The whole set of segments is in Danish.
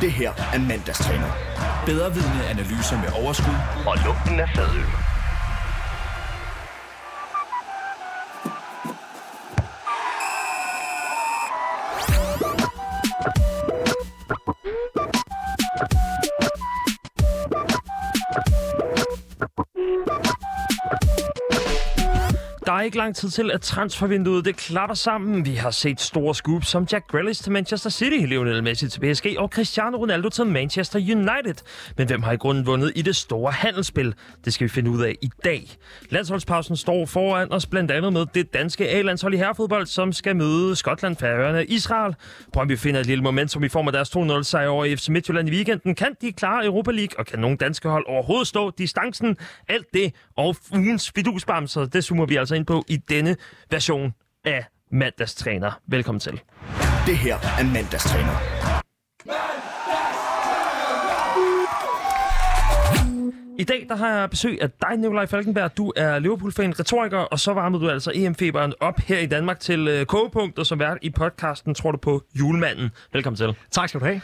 Det her er mandagstræner. Bedre vidende analyser med overskud Og lugten af fadøl. Der er ikke lang tid til, at transfervinduet det klapper sammen. Vi har set store scoops som Jack Grealish til Manchester City, Lionel Messi til PSG og Cristiano Ronaldo til Manchester United. Men hvem har i grunden vundet i det store handelsspil? Det skal vi finde ud af i dag. Landsholdspausen står foran os blandt andet med det danske A-landshold i herrefodbold, som skal møde Skotland, Færøerne og Israel. Brøndby finder et lille momentum i form af deres 2-0 sejr over FC Midtjylland i weekenden. Kan de klare Europa League, og kan nogle danske hold overhovedet stå distancen? Alt det og ugens fidusbamser, det zoomer vi altså ind på i denne version af Mandagstræner. Velkommen til. Det her er mandagstræner. I dag der har jeg besøg af dig, Nikolaj Falkenberg. Du er Liverpool-fan, retoriker, og så varmede du altså EM-feberen op her i Danmark til øh, og som vært i podcasten Tror du på julemanden. Velkommen til. Tak skal du have.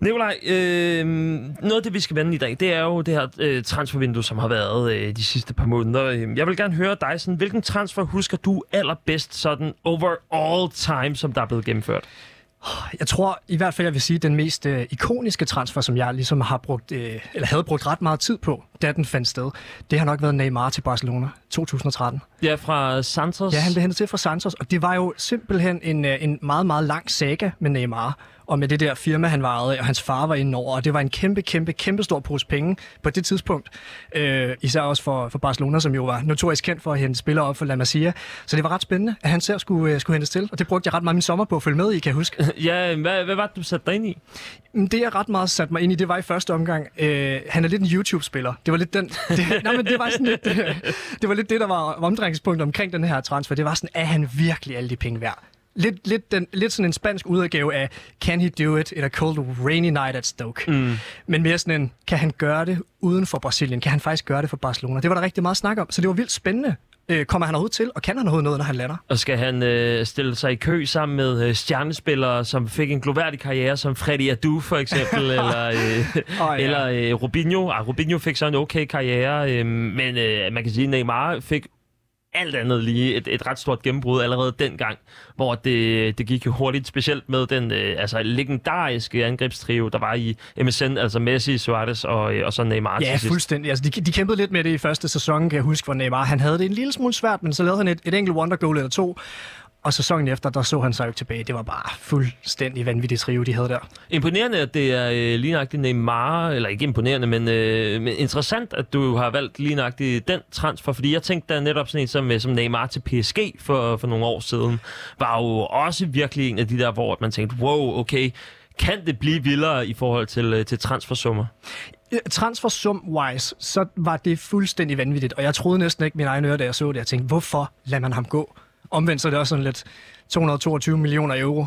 Nikolaj, øh, noget af det, vi skal vende i dag, det er jo det her øh, transfervindue, som har været øh, de sidste par måneder. Øh, Jeg vil gerne høre dig, sådan, hvilken transfer husker du allerbedst sådan over all time, som der er blevet gennemført? Jeg tror i hvert fald, jeg vil sige, den mest øh, ikoniske transfer, som jeg ligesom har brugt, øh, eller havde brugt ret meget tid på, da den fandt sted, det har nok været Neymar til Barcelona 2013. Ja, fra Santos. Ja, han blev hentet til fra Santos, og det var jo simpelthen en, øh, en meget, meget lang saga med Neymar, og med det der firma, han varede, og hans far var inde over, og det var en kæmpe, kæmpe, kæmpe stor pose penge på det tidspunkt. Øh, især også for, for Barcelona, som jo var notorisk kendt for at hente spillere op for La Masia. Så det var ret spændende, at han selv skulle, øh, skulle hentes til, og det brugte jeg ret meget min sommer på at følge med i, kan jeg huske. Ja, hvad, hvad var det, du satte dig ind i? Det jeg ret meget satte mig ind i, det var i første omgang, øh, han er lidt en YouTube-spiller. Det var lidt den, det, nej, men det var sådan lidt, øh, det var lidt det, der var omdrejningspunktet omkring den her transfer. Det var sådan, er han virkelig alle de penge værd? Lidt, lidt, den, lidt sådan en spansk udgave af Can he do it a cold rainy night at Stoke? Mm. Men mere sådan en, kan han gøre det uden for Brasilien? Kan han faktisk gøre det for Barcelona? Det var der rigtig meget snak om, så det var vildt spændende. Øh, kommer han overhovedet til, og kan han overhovedet noget, når han lander? Og skal han øh, stille sig i kø sammen med øh, stjernespillere, som fik en gloværdig karriere, som Freddy Adu for eksempel, eller, øh, Åh, ja. eller øh, Robinho. Ah, Robinho fik så en okay karriere, øh, men øh, man kan sige, at Neymar fik alt andet lige et, et ret stort gennembrud allerede dengang, hvor det, det gik jo hurtigt, specielt med den øh, altså, legendariske angrebstrio, der var i MSN, altså Messi, Suarez og, øh, og så Neymar Ja, fuldstændig. Altså, de, de kæmpede lidt med det i første sæson, kan jeg huske, hvor Neymar han havde det en lille smule svært, men så lavede han et, et enkelt wonder goal eller to, og sæsonen efter, der så han sig jo ikke tilbage. Det var bare fuldstændig vanvittigt trio, de havde der. Imponerende, at det er øh, lige nøjagtigt Neymar, eller ikke imponerende, men, øh, men interessant, at du har valgt lige nøjagtigt den transfer, fordi jeg tænkte, da netop sådan en som, øh, som Neymar til PSG for, for nogle år siden, var jo også virkelig en af de der, hvor man tænkte, wow, okay, kan det blive vildere i forhold til, øh, til transfersummer? Transfersum-wise, så var det fuldstændig vanvittigt, og jeg troede næsten ikke mine egne ører, da jeg så det. Jeg tænkte, hvorfor lader man ham gå? Omvendt så er det også sådan lidt 222 millioner euro.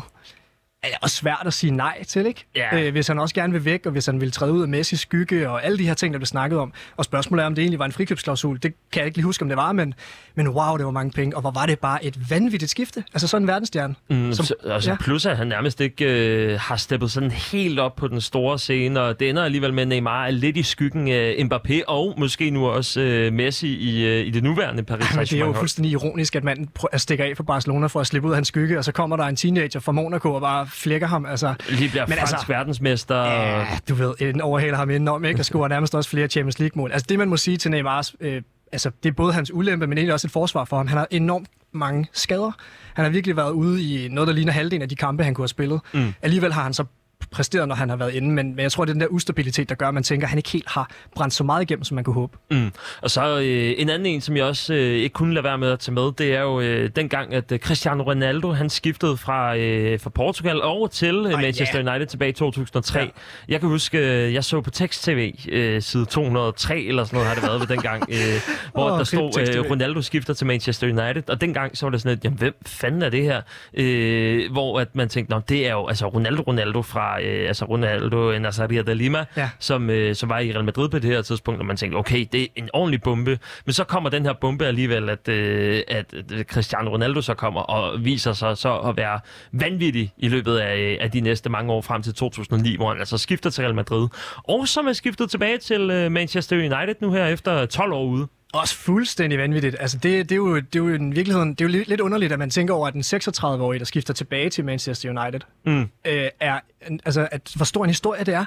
Er også svært at sige nej til, ikke? Ja. Øh, hvis han også gerne vil væk, og hvis han vil træde ud af Messi skygge, og alle de her ting, der blev snakket om. Og spørgsmålet er, om det egentlig var en frikøbsklausul. Det kan jeg ikke lige huske, om det var, men, men wow, det var mange penge. Og hvor var det bare et vanvittigt skifte. Altså sådan en verdensstjerne. Mm, Som- så, altså, ja. Plus at han nærmest ikke øh, har steppet sådan helt op på den store scene, og det ender alligevel med, at Neymar er lidt i skyggen af Mbappé, og måske nu også øh, Messi i, øh, i det nuværende Paris Men det er jo Saint-Germain. fuldstændig ironisk, at manden prø- at stikke af for Barcelona for at slippe ud af hans skygge, og så kommer der en teenager fra Monaco og bare flækker ham. Altså, Lige bliver Men fransk altså- verdensmester. Ja, du ved, en overhaler ham indenom, ikke? Og scorer nærmest også flere Champions League-mål. Altså det, man må sige til Neymars, øh, altså det er både hans ulempe, men egentlig også et forsvar for ham. Han har enormt mange skader. Han har virkelig været ude i noget, der ligner halvdelen af de kampe, han kunne have spillet. Mm. Alligevel har han så præsteret, når han har været inde, men, men jeg tror, det er den der ustabilitet, der gør, at man tænker, at han ikke helt har brændt så meget igennem, som man kunne håbe. Mm. Og så øh, en anden en, som jeg også øh, ikke kunne lade være med at tage med, det er jo øh, dengang, at øh, Cristiano Ronaldo, han skiftede fra, øh, fra Portugal over til øh, Manchester ja. United tilbage i 2003. Ja. Jeg kan huske, øh, jeg så på tekst-tv øh, side 203 eller sådan noget har det været ved dengang, øh, hvor Åh, der stod, øh, Ronaldo skifter til Manchester United, og dengang så var det sådan lidt, jamen hvem fanden er det her? Øh, hvor at man tænkte, nå, det er jo altså Ronaldo Ronaldo fra fra øh, altså Ronaldo Nazaria de Lima, Ja. som, øh, som var i Real Madrid på det her tidspunkt, og man tænkte, okay, det er en ordentlig bombe. Men så kommer den her bombe alligevel, at, øh, at øh, Cristiano Ronaldo så kommer og viser sig så at være vanvittig i løbet af, øh, af de næste mange år frem til 2009, hvor han altså skifter til Real Madrid. Og som er skiftet tilbage til øh, Manchester United nu her efter 12 år ude. Også fuldstændig vanvittigt. Altså, det, det, er jo, det er jo i virkeligheden det er jo lidt, underligt, at man tænker over, at den 36-årige, der skifter tilbage til Manchester United, Mm. øh, er, altså, at, hvor stor en historie det er.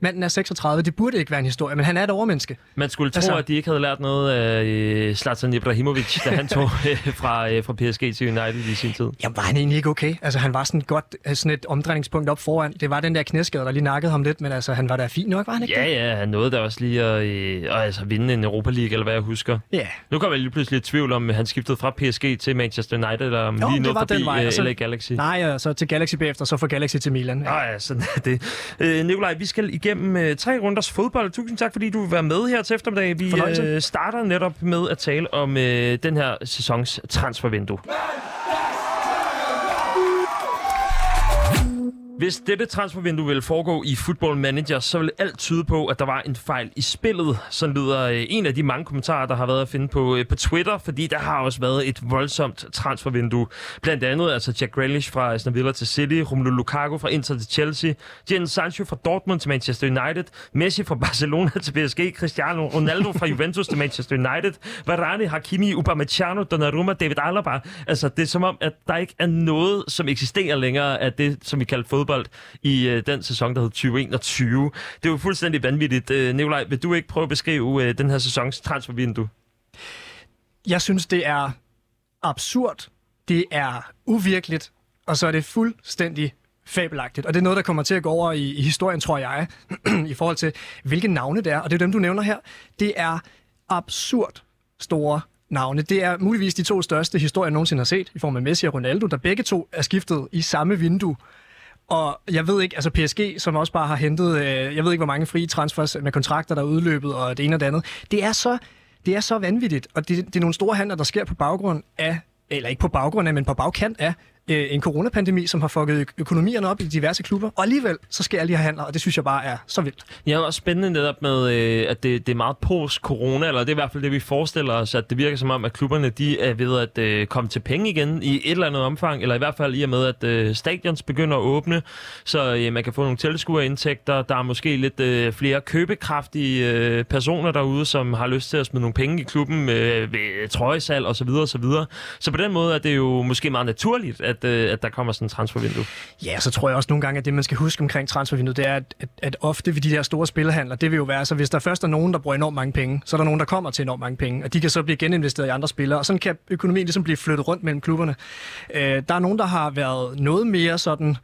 Manden er 36, det burde ikke være en historie, men han er et overmenneske. Man skulle tro, Altså- altså... at de ikke havde lært noget af øh, Zlatan Ibrahimovic, da han tog øh, fra, øh, fra PSG til United i sin tid. Jamen, var han egentlig ikke okay? Altså, han var sådan godt sådan et omdrejningspunkt op foran. Det var den der knæskade, der lige nakkede ham lidt, men altså, han var da fint nok, var han ikke Ja, det? ja, han nåede da også lige at, øh, altså, vinde en Europa League, eller hvad jeg husker. Ja. Nu kommer jeg lige pludselig i tvivl om, han skiftede fra PSG til Manchester United, eller om Jo, lige det nåede var forbi den vej, og så- øh, LA Galaxy. Nej, og så til Galaxy bagefter, så fra Galaxy til Milan. Ja. Ja, sådan er det. Øh, Nikolaj, vi skal igennem øh, tre runders fodbold. Tusind tak, fordi du vil være med her til eftermiddag. Vi Fornøjelse. øh, starter netop med at tale om øh, den her sæsons transfervindue. Hvis dette transfervindue ville foregå i Football Manager, så ville alt tyde på, at der var en fejl i spillet. Sådan lyder øh, en af de mange kommentarer, der har været at finde på, øh, på Twitter, fordi der har også været et voldsomt transfervindue. Blandt andet altså Jack Grealish fra Aston Villa til City, Romelu Lukaku fra Inter til Chelsea, Jadon Sancho fra Dortmund til Manchester United, Messi fra Barcelona til PSG, Cristiano Ronaldo fra Juventus til Manchester United, Varane, Hakimi, Upamecano, Donnarumma, David Alaba. Altså, det er som om, at der ikke er noget, som eksisterer længere af det, som vi kalder fodbold i øh, den sæson, der hed 2021. Det er jo fuldstændig vanvittigt. Øh, Nikolaj, vil du ikke prøve at beskrive øh, den her sæsons transfervindue? Jeg synes, det er absurd, det er uvirkeligt, og så er det fuldstændig fabelagtigt. Og det er noget, der kommer til at gå over i, i historien, tror jeg, i forhold til, hvilke navne det er. Og det er dem, du nævner her. Det er absurd store navne. Det er muligvis de to største historier, jeg nogensinde har set, i form af Messi og Ronaldo, der begge to er skiftet i samme vindue. Og jeg ved ikke, altså PSG, som også bare har hentet, øh, jeg ved ikke, hvor mange frie transfers med kontrakter, der er udløbet, og det ene og det andet. Det er så, det er så vanvittigt, og det, det er nogle store handler, der sker på baggrund af, eller ikke på baggrund af, men på bagkant af øh, en coronapandemi, som har fucket økonomierne op i diverse klubber. Og alligevel, så sker alle de her handler, og det synes jeg bare er så vildt. Ja, og spændende netop med, øh, at det, det er meget post-corona, eller det er i hvert fald det, vi forestiller os, at det virker som om, at klubberne de er ved at øh, komme til penge igen i et eller andet omfang, eller i hvert fald i og med, at øh, stadions begynder at åbne, så øh, man kan få nogle tilskuerindtægter. Der er måske lidt øh, flere købekraftige øh, personer derude, som har lyst til at smide nogle penge i klubben øh, ved trøjesal og så videre og så videre. Så på den måde er det jo måske meget naturligt, at, øh, at der kommer sådan en transfervindue. Ja, så tror jeg også nogle gange, at det, man skal huske omkring transfervinduet, det er, at, at, at ofte ved de der store spillehandler, det vil jo være, så hvis der først er nogen, der bruger enormt mange penge, så er der nogen, der kommer til enormt mange penge, og de kan så blive geninvesteret i andre spillere, og sådan kan økonomien ligesom blive flyttet rundt mellem klubberne. Øh, der er nogen, der har været noget mere sådan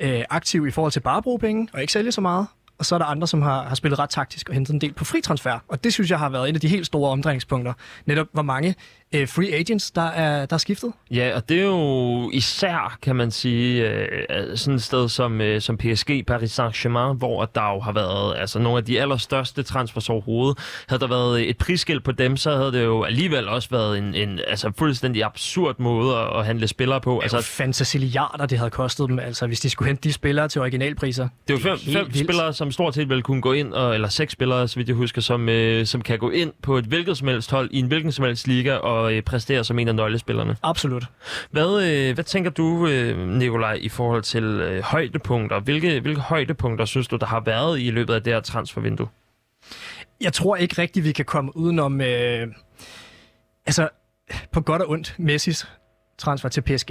øh, aktiv i forhold til bare at bruge penge, og ikke sælge så meget, og så er der andre, som har, har spillet ret taktisk og hentet en del på fri transfer. Og det synes jeg har været et af de helt store omdrejningspunkter. Netop hvor mange øh, free agents, der er, der er skiftet. Ja, og det er jo især, kan man sige, øh, sådan et sted som, øh, som PSG, Paris Saint-Germain, hvor der jo har været altså, nogle af de allerstørste transfers overhovedet. Havde der været et prisskilt på dem, så havde det jo alligevel også været en, en altså, fuldstændig absurd måde at, at handle spillere på. Altså, Altså, fantasiliarder, det havde kostet dem, altså hvis de skulle hente de spillere til originalpriser. det er jo fem, fem vildt. spillere, som stort set vil kunne gå ind, og, eller seks spillere, så vidt jeg husker, som, øh, som kan gå ind på et hvilket som helst hold i en hvilken som helst liga og øh, præstere som en af nøglespillerne. Absolut. Hvad, øh, hvad tænker du, øh, Nikolaj, i forhold til øh, højdepunkter? Hvilke, hvilke højdepunkter synes du, der har været i løbet af det her transfervindue? Jeg tror ikke rigtigt, vi kan komme udenom, øh, altså på godt og ondt, Messis transfer til PSG.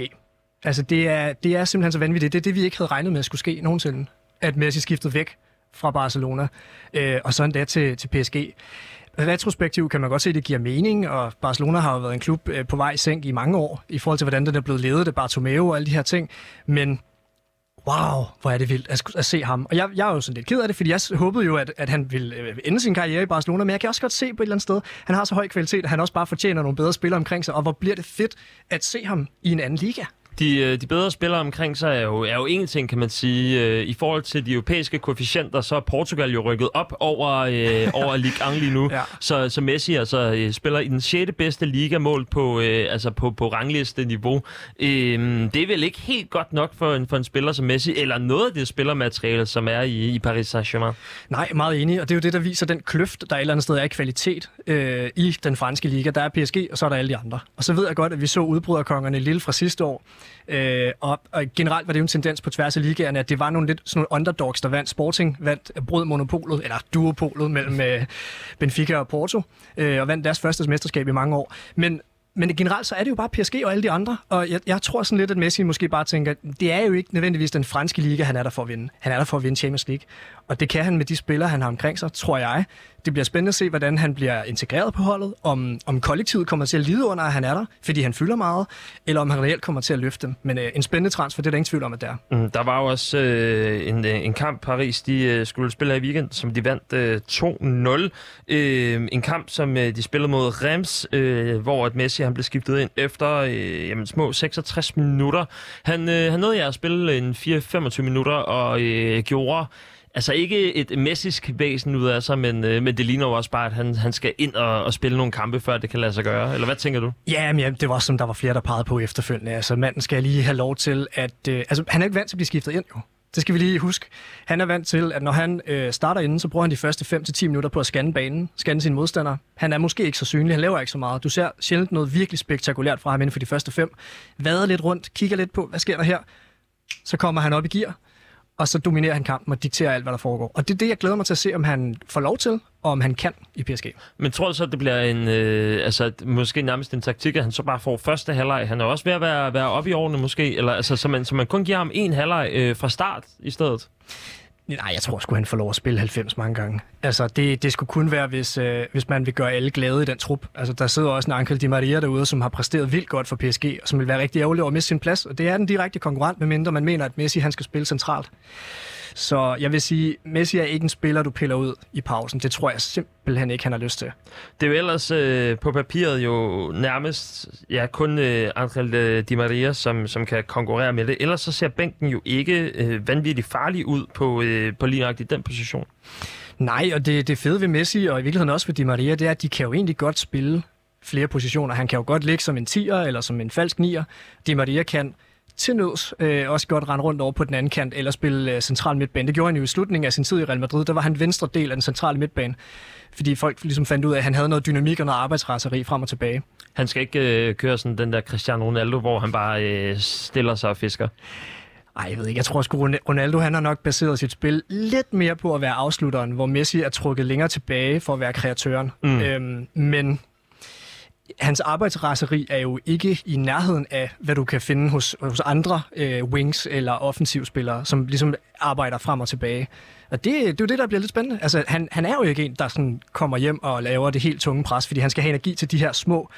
Altså det er, det er simpelthen så vanvittigt. Det er det, vi ikke havde regnet med skulle ske nogensinde. At Messi skiftede væk fra Barcelona, øh, og så endda til, til PSG. Retrospektivt kan man godt se, at det giver mening, og Barcelona har jo været en klub øh, på vej i sænk i mange år, i forhold til, hvordan den er blevet ledet af Bartomeu og alle de her ting. Men wow, hvor er det vildt at, at se ham. Og jeg, jeg er jo sådan lidt ked af det, fordi jeg håbede jo, at, at han ville øh, ende sin karriere i Barcelona, men jeg kan også godt se på et eller andet sted, han har så høj kvalitet, at han også bare fortjener nogle bedre spillere omkring sig, og hvor bliver det fedt at se ham i en anden liga. De, øh, de bedre spillere omkring sig er jo, er jo en ting, kan man sige. Øh, I forhold til de europæiske koefficienter, så er Portugal jo rykket op over, øh, over Ligue 1 lige nu. Ja. Så, så Messi altså, øh, spiller i den 6. bedste ligamål på, øh, altså på, på rangliste niveau. Øh, det er vel ikke helt godt nok for en, for en spiller som Messi, eller noget af det spillermateriale, som er i, i Paris Saint-Germain. Nej, meget enig, og det er jo det, der viser den kløft, der et eller andet sted er i kvalitet øh, i den franske liga. Der er PSG, og så er der alle de andre. Og så ved jeg godt, at vi så udbryderkongerne Lille fra sidste år, øh, og, og generelt var det jo en tendens på tværs af ligaerne, at det var nogle lidt sådan nogle underdogs, der vandt. Sporting vandt brød monopolet, eller duopolet mellem øh, Benfica og Porto, øh, og vandt deres første mesterskab i mange år. Men men generelt så er det jo bare PSG og alle de andre, og jeg, jeg tror sådan lidt, at Messi måske bare tænker, det er jo ikke nødvendigvis den franske liga, han er der for at vinde. Han er der for at vinde Champions League, og det kan han med de spillere, han har omkring sig, tror jeg. Det bliver spændende at se, hvordan han bliver integreret på holdet, om, om kollektivet kommer til at lide under, at han er der, fordi han fylder meget, eller om han reelt kommer til at løfte dem. Men øh, en spændende transfer, det er der ingen tvivl om, at det er. Mm, der var jo også øh, en, øh, en kamp, Paris de øh, skulle spille her i weekend, som de vandt øh, 2-0. Øh, en kamp, som øh, de spillede mod Reims, øh, hvor at Messi han blev skiftet ind efter øh, jamen, små 66 minutter. Han, øh, han nåede at spille en 4-25 minutter og øh, gjorde Altså ikke et messisk væsen ud af sig, men, øh, men det ligner jo også bare, at han, han skal ind og, og spille nogle kampe, før det kan lade sig gøre. Eller hvad tænker du? Ja, men ja, det var som der var flere, der pegede på efterfølgende. Altså manden skal lige have lov til at... Øh, altså han er ikke vant til at blive skiftet ind jo. Det skal vi lige huske. Han er vant til, at når han øh, starter inden, så bruger han de første 5-10 minutter på at scanne banen, scanne sine modstandere. Han er måske ikke så synlig, han laver ikke så meget. Du ser sjældent noget virkelig spektakulært fra ham inden for de første fem. Vader lidt rundt, kigger lidt på, hvad sker der her? Så kommer han op i gear, og så dominerer han kampen og dikterer alt, hvad der foregår. Og det er det, jeg glæder mig til at se, om han får lov til, og om han kan i PSG. Men tror du så, at det bliver en, øh, altså, måske nærmest en taktik, at han så bare får første halvleg? Han er også ved at være, være oppe i årene måske, eller altså, så, man, så man kun giver ham en halvleg øh, fra start i stedet? Nej, jeg tror sgu, han får lov at spille 90 mange gange. Altså, det, det skulle kun være, hvis, øh, hvis man vil gøre alle glade i den trup. Altså, der sidder også en Ankel Di Maria derude, som har præsteret vildt godt for PSG, og som vil være rigtig ærgerlig over at miste sin plads. Og det er den direkte konkurrent, medmindre man mener, at Messi han skal spille centralt. Så jeg vil sige, Messi er ikke en spiller, du piller ud i pausen. Det tror jeg simpelthen ikke, han har lyst til. Det er jo ellers øh, på papiret jo nærmest ja, kun øh, Angel øh, Di Maria, som, som kan konkurrere med det. Ellers så ser bænken jo ikke øh, vanvittigt farlig ud på, øh, på lige i den position. Nej, og det, det fede ved Messi, og i virkeligheden også ved Di Maria, det er, at de kan jo egentlig godt spille flere positioner. Han kan jo godt ligge som en 10'er eller som en falsk 9'er. Di Maria kan til nøds øh, også godt rende rundt over på den anden kant eller spille øh, central midtbane. Det gjorde han jo i slutningen af sin tid i Real Madrid. Der var han venstre del af den centrale midtbane, fordi folk ligesom fandt ud af, at han havde noget dynamik og noget arbejdsraseri frem og tilbage. Han skal ikke øh, køre sådan den der Cristiano Ronaldo, hvor han bare øh, stiller sig og fisker. Ej, jeg ved ikke. Jeg tror sgu, Ronaldo han har nok baseret sit spil lidt mere på at være afslutteren, hvor Messi er trukket længere tilbage for at være kreatøren. Mm. Øhm, men hans arbejdsraseri er jo ikke i nærheden af, hvad du kan finde hos, hos andre øh, wings eller offensivspillere, som ligesom arbejder frem og tilbage. Og det, det er jo det, der bliver lidt spændende. Altså, han, han er jo ikke en, der sådan kommer hjem og laver det helt tunge pres, fordi han skal have energi til de her små,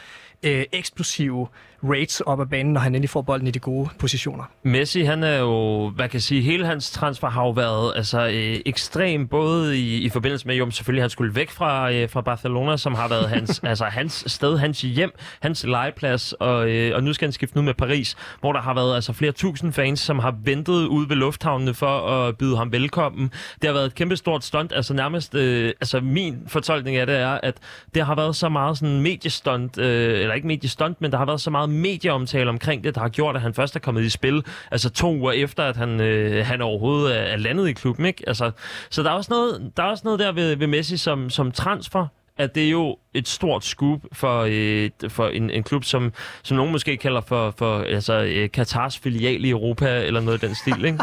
øh, eksplosive rates op ad banen, når han endelig får bolden i de gode positioner. Messi, han er jo, hvad kan jeg sige, hele hans transfer har jo været altså, øh, ekstrem, både i, i forbindelse med, jo selvfølgelig han skulle væk fra, øh, fra Barcelona, som har været hans, altså, hans sted, hans hjem, hans legeplads, og, øh, og nu skal han skifte nu med Paris, hvor der har været altså, flere tusind fans, som har ventet ude ved lufthavnene for at byde ham velkommen. Det har været et kæmpe stort stunt, altså nærmest, øh, altså min fortolkning af det er, at det har været så meget sådan mediestunt, øh, eller ikke mediestunt, men der har været så meget medieomtale omkring det, der har gjort, at han først er kommet i spil, altså to uger efter, at han, øh, han overhovedet er landet i klubben. Ikke? Altså, så der er også noget, der er også noget der ved, ved Messi som, som transfer, at det er jo et stort scoop for, øh, for en, en klub, som, som nogen måske kalder for, for altså, øh, Katars filial i Europa, eller noget af den stil, ikke?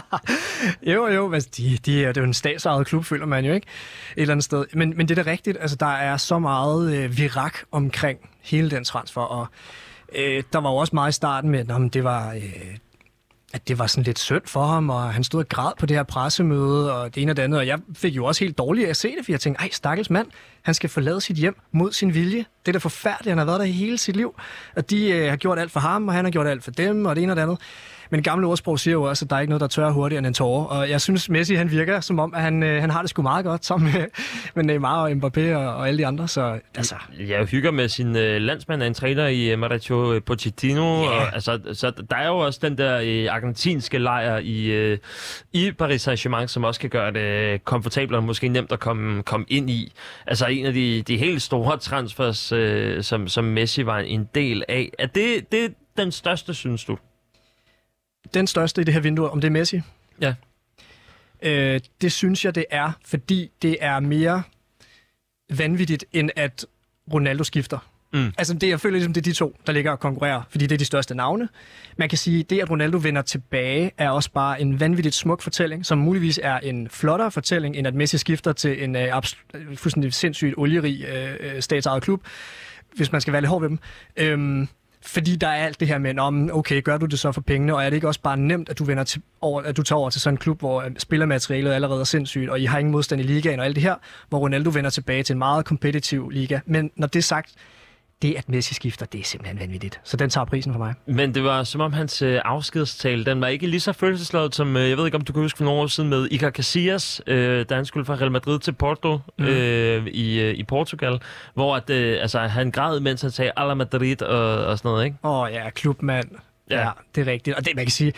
jo, jo, altså, de, de er, det er jo en statsejet klub, føler man jo, ikke? Et eller andet sted. Men, men det er da rigtigt, altså, der er så meget øh, virak omkring hele den transfer, og Øh, der var jo også meget i starten med, at det var... Øh, at det var sådan lidt synd for ham, og han stod og græd på det her pressemøde, og det ene og det andet, og jeg fik jo også helt dårligt at se det, for jeg tænkte, ej, stakkels mand, han skal forlade sit hjem mod sin vilje. Det er da forfærdeligt, han har været der hele sit liv, og de øh, har gjort alt for ham, og han har gjort alt for dem, og det ene og det andet. Men gamle ordsprog siger jo også, at der er ikke noget, der tørrer hurtigere end en tårer. Og jeg synes, Messi han virker som om, at han, øh, han har det sgu meget godt sammen med, med Neymar og Mbappé og, og alle de andre. Så altså, Jeg hygger med sin øh, landsmand, en træner i øh, Mauricio Pochettino. Og, altså, så der er jo også den der øh, argentinske lejr i, øh, i Paris Saint-Germain, som også kan gøre det øh, komfortabelt og måske nemt at komme, komme ind i. Altså en af de, de helt store transfers, øh, som, som Messi var en del af. Er det, det den største, synes du? Den største i det her vindue, om det er Messi? Ja. Øh, det synes jeg, det er, fordi det er mere vanvittigt, end at Ronaldo skifter. Mm. Altså, det, jeg føler ligesom, det er de to, der ligger og konkurrerer, fordi det er de største navne. Man kan sige, det, at Ronaldo vender tilbage, er også bare en vanvittigt smuk fortælling, som muligvis er en flottere fortælling, end at Messi skifter til en øh, fuldstændig sindssygt olierig øh, øh, statsejet klub, hvis man skal være lidt hård ved dem. Øhm, fordi der er alt det her med, om okay, gør du det så for pengene, og er det ikke også bare nemt, at du, vender til, over, at du tager over til sådan en klub, hvor øh, spillermaterialet allerede er sindssygt, og I har ingen modstand i ligaen og alt det her, hvor Ronaldo vender tilbage til en meget kompetitiv liga. Men når det er sagt, det at Messi skifter, det er simpelthen vanvittigt. Så den tager prisen for mig. Men det var som om hans øh, afskedstale, den var ikke lige så følelsesladet som, øh, jeg ved ikke om du kan huske for nogle år siden med Iker Casillas, øh, da han skulle fra Real Madrid til Porto mm. øh, i, øh, i Portugal, hvor at, øh, altså, han græd, mens han sagde Ala Madrid og, og sådan noget, ikke? Åh oh, ja, klubmand. Ja. Ja. det er rigtigt. Og det, man kan sige,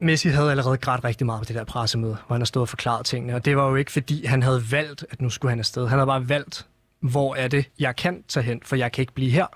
Messi havde allerede grædt rigtig meget på det der pressemøde, hvor han har stået og forklaret tingene. Og det var jo ikke, fordi han havde valgt, at nu skulle han afsted. Han havde bare valgt, hvor er det, jeg kan tage hen, for jeg kan ikke blive her.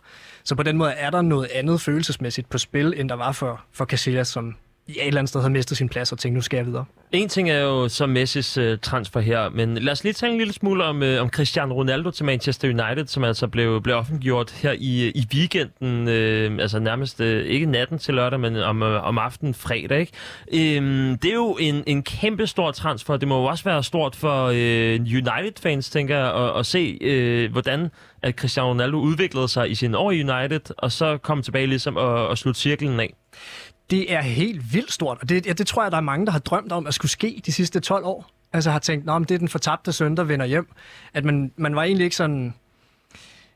Så på den måde er der noget andet følelsesmæssigt på spil, end der var for, for Casillas, som i et eller andet sted havde mistet sin plads og tænkte, nu skal jeg videre. En ting er jo så Messis øh, transfer her, men lad os lige tale en lille smule om, øh, om Cristiano Ronaldo til Manchester United, som altså blev, blev offentliggjort her i, øh, i weekenden, øh, altså nærmest øh, ikke natten til lørdag, men om, øh, om aftenen fredag. Ikke? Øh, det er jo en, en kæmpe stor transfer. Det må jo også være stort for øh, United-fans, tænker jeg, at, at se, øh, hvordan at Cristiano Ronaldo udviklede sig i sin år i United, og så kom tilbage ligesom og, og slutte cirklen af. Det er helt vildt stort, og det, ja, det tror jeg, der er mange, der har drømt om at skulle ske de sidste 12 år. Altså har tænkt, at det er den fortabte søn, der vender hjem. At man, man var egentlig ikke sådan...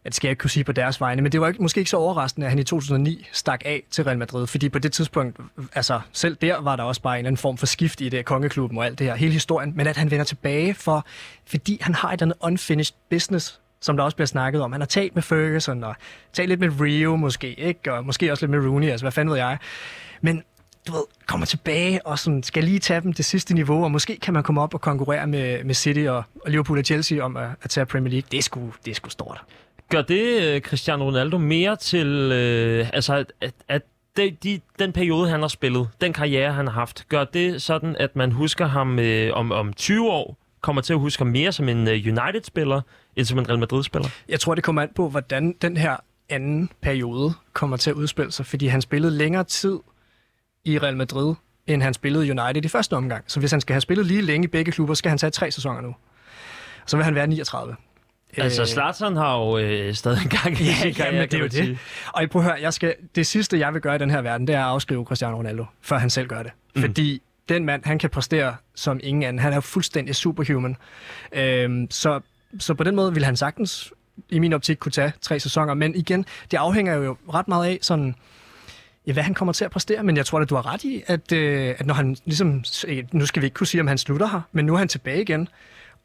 Ja, det skal jeg ikke kunne sige på deres vegne, men det var ikke, måske ikke så overraskende, at han i 2009 stak af til Real Madrid, fordi på det tidspunkt, altså selv der var der også bare en eller anden form for skift i det, kongeklubben og alt det her, hele historien, men at han vender tilbage, for, fordi han har et eller andet unfinished business, som der også bliver snakket om. Han har talt med Ferguson og talt lidt med Rio måske, ikke? og måske også lidt med Rooney, altså hvad fanden ved jeg. Men du ved, kommer tilbage og sådan, skal lige tage dem det sidste niveau, og måske kan man komme op og konkurrere med, med City og, og Liverpool og Chelsea om at, at tage Premier League. Det er sgu, det er sgu stort. Gør det øh, Cristiano Ronaldo mere til, øh, altså at, at, at de, de, den periode, han har spillet, den karriere, han har haft, gør det sådan, at man husker ham øh, om, om 20 år, kommer til at huske ham mere som en øh, United-spiller, end som en Real Madrid-spiller? Jeg tror, det kommer an på, hvordan den her anden periode kommer til at udspille sig, fordi han spillede længere tid i Real Madrid, end han spillede United i første omgang. Så hvis han skal have spillet lige længe i begge klubber, skal han tage tre sæsoner nu. Så vil han være 39. Altså, Zlatan har jo øh, stadig en gang i Ja, sin karriere, det er jo det. Og I prøver at høre, jeg skal, det sidste, jeg vil gøre i den her verden, det er at afskrive Cristiano Ronaldo, før han selv gør det. Mm. Fordi den mand, han kan præstere som ingen anden. Han er fuldstændig superhuman. Øhm, så, så på den måde vil han sagtens, i min optik, kunne tage tre sæsoner. Men igen, det afhænger jo ret meget af, sådan, ja, hvad han kommer til at præstere. Men jeg tror at du har ret i, at, øh, at når han ligesom... Øh, nu skal vi ikke kunne sige, om han slutter her, men nu er han tilbage igen.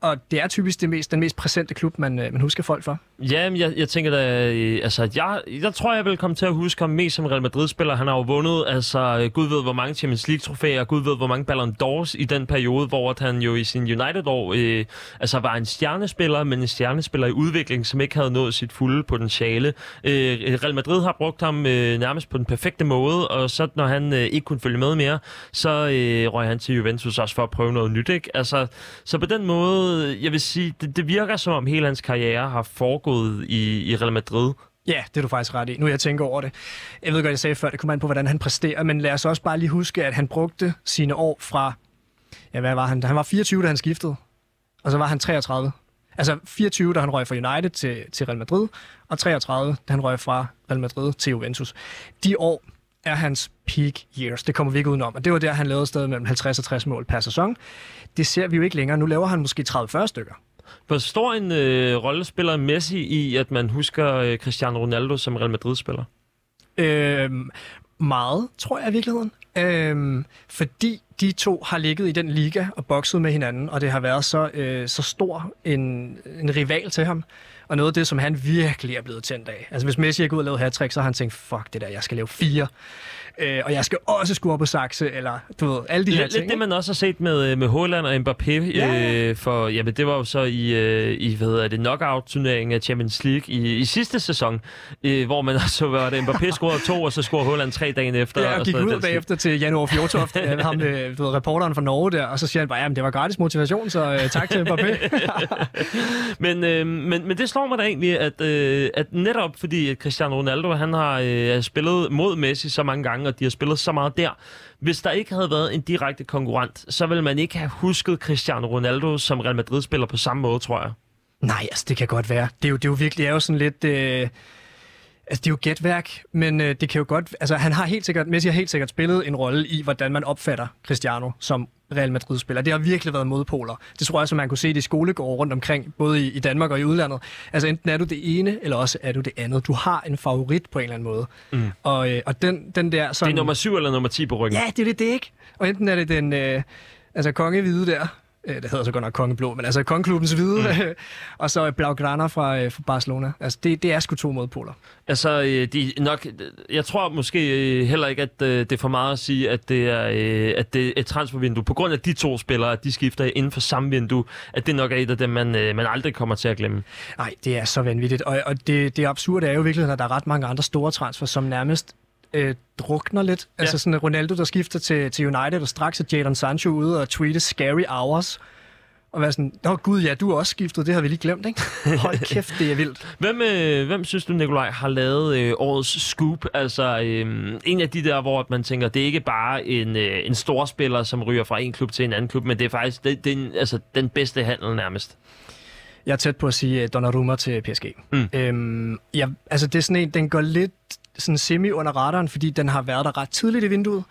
Og det er typisk det mest, den mest præsente klub, man, øh, man husker folk for. Jamen, jeg, jeg tænker da, øh, altså, at jeg, jeg tror, jeg vil komme til at huske ham mest som Real Madrid-spiller. Han har jo vundet, altså, Gud ved, hvor mange Champions League-trofæer, Gud ved, hvor mange Ballon d'Ors i den periode, hvor at han jo i sin United-år, øh, altså, var en stjernespiller, men en stjernespiller i udvikling, som ikke havde nået sit fulde potentiale. Øh, Real Madrid har brugt ham øh, nærmest på den perfekte måde, og så når han øh, ikke kunne følge med mere, så øh, røg han til Juventus også for at prøve noget nyt, ikke? Altså, så på den måde, øh, jeg vil sige, det, det virker som om hele hans karriere har foregået i, i Real Madrid. Ja, det er du faktisk ret i. Nu jeg tænker over det. Jeg ved godt, jeg sagde før, det kommer an på, hvordan han præsterer, men lad os også bare lige huske, at han brugte sine år fra... Ja, hvad var han? Han var 24, da han skiftede, og så var han 33. Altså 24, da han røg fra United til, til Real Madrid, og 33, da han røg fra Real Madrid til Juventus. De år er hans peak years. Det kommer vi ikke udenom. Og det var der, han lavede stadig mellem 50 og 60 mål per sæson. Det ser vi jo ikke længere. Nu laver han måske 30-40 stykker. Hvor stor en øh, rolle spiller Messi i, at man husker øh, Cristiano Ronaldo som Real Madrid-spiller? Øhm, meget, tror jeg i virkeligheden. Øhm, fordi de to har ligget i den liga og bokset med hinanden, og det har været så, øh, så stor en, en rival til ham. Og noget af det, som han virkelig er blevet tændt af. Altså hvis Messi er gået og lavet hat så har han tænkt, fuck det der, jeg skal lave fire. Øh, og jeg skal også score på sakse, eller du ved, alle de her Lidt, ting. lidt det, man også har set med, med Haaland og Mbappé, Ja, ja. øh, for jamen, det var jo så i, øh, i hvad hedder det, knockout-turneringen af Champions League i, i sidste sæson, øh, hvor man så var det Mbappé scorede to, og så scorede Haaland tre dagen efter. Ja, og gik sådan ud bagefter til Januar Fjortoft, øh, ham, øh, du ved, reporteren fra Norge der, og så siger han bare, at det var gratis motivation, så øh, tak til Mbappé. Men, øh, men, men det slår mig da egentlig, at, øh, at netop fordi at Cristiano Ronaldo han har øh, spillet mod Messi så mange gange, og de har spillet så meget der. Hvis der ikke havde været en direkte konkurrent, så ville man ikke have husket Cristiano Ronaldo som Real Madrid-spiller på samme måde, tror jeg. Nej, altså det kan godt være. Det er jo, det er jo virkelig er jo sådan lidt... Øh, altså det er jo gætværk, men øh, det kan jo godt... Altså han har helt sikkert... Messi har helt sikkert spillet en rolle i, hvordan man opfatter Cristiano som Real Madrid-spiller. Det har virkelig været modpoler. Det tror jeg også, man kunne se det i skolegårde rundt omkring, både i, i Danmark og i udlandet. Altså enten er du det ene, eller også er du det andet. Du har en favorit på en eller anden måde. Mm. Og, øh, og den, den der... Sådan, Det er nummer 7 eller nummer 10 på ryggen. Ja, det er det, det er ikke. Og enten er det den øh, altså kongehvide der, det hedder så godt nok kongeblå, men altså kongeklubbens hvide, mm. og så Blaugrana fra, øh, fra Barcelona. Altså det, det er sgu to modpoler. Altså, øh, de nok, jeg tror måske øh, heller ikke, at øh, det er for meget at sige, at det er, øh, at det er et transfervindue. På grund af de to spillere, at de skifter inden for samme vindue, at det nok er et af dem, man, øh, man aldrig kommer til at glemme. Nej, det er så vanvittigt. Og, og det, det absurde er jo virkelig, at der er ret mange andre store transfer, som nærmest øh, drukner lidt. Ja. Altså sådan Ronaldo, der skifter til, til United, og straks er Jadon Sancho ude og tweete scary hours. Og være sådan, åh gud, ja, du er også skiftet, det har vi lige glemt, ikke? Hold kæft, det er vildt. Hvem, øh, hvem synes du, Nikolaj, har lavet øh, årets scoop? Altså øh, en af de der, hvor man tænker, det er ikke bare en, øh, en stor spiller, som ryger fra en klub til en anden klub, men det er faktisk det, det er, en- altså, den bedste handel nærmest. Jeg er tæt på at sige uh, Donnarumma til PSG. Mm. Øhm, ja, altså det er sådan en, den går lidt sådan semi under radaren, fordi den har været der ret tidligt i vinduet,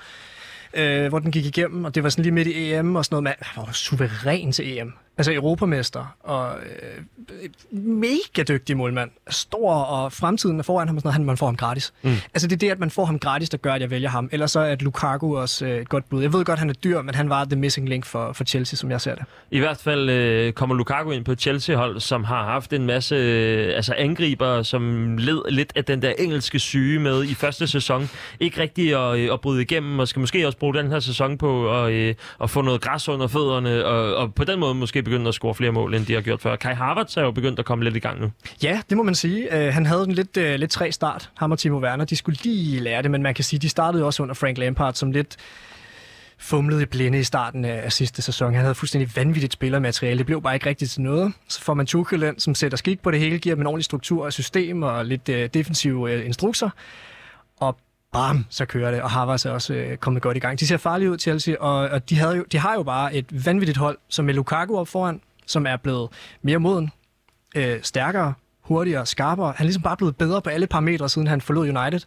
øh, hvor den gik igennem, og det var sådan lige midt i EM og sådan noget. Man var suveræn til EM. Altså europamester, og øh, mega dygtig målmand. Stor, og fremtiden er foran ham, og sådan noget, han, man får ham gratis. Mm. Altså det er det, at man får ham gratis, der gør, at jeg vælger ham. Ellers så er at Lukaku også øh, et godt bud. Jeg ved godt, han er dyr, men han var the missing link for, for Chelsea, som jeg ser det. I hvert fald øh, kommer Lukaku ind på Chelsea-hold, som har haft en masse øh, altså angriber, som led lidt af den der engelske syge med i første sæson. Ikke rigtig at, øh, at bryde igennem, og skal måske også bruge den her sæson på at, øh, at få noget græs under fødderne, og, og på den måde måske begynde at score flere mål, end de har gjort før. Kai Havertz er jo begyndt at komme lidt i gang nu. Ja, det må man sige. Uh, han havde en lidt, uh, lidt træ start, ham og Timo Werner. De skulle lige lære det, men man kan sige, de startede også under Frank Lampard som lidt fumlede i blinde i starten af af sidste sæson. Han havde fuldstændig vanvittigt spillermateriale. Det blev bare ikke rigtigt til noget. Så får man Tuchel ind, som sætter skik på det hele, giver dem en ordentlig struktur og system og lidt uh, defensive uh, instrukser. Og bam, så kører det, og Havertz er også øh, kommet godt i gang. De ser farlige ud, Chelsea, og, og de, havde jo, de har jo bare et vanvittigt hold, som med Lukaku op foran, som er blevet mere moden, øh, stærkere, hurtigere, skarpere. Han er ligesom bare blevet bedre på alle parametre, siden han forlod United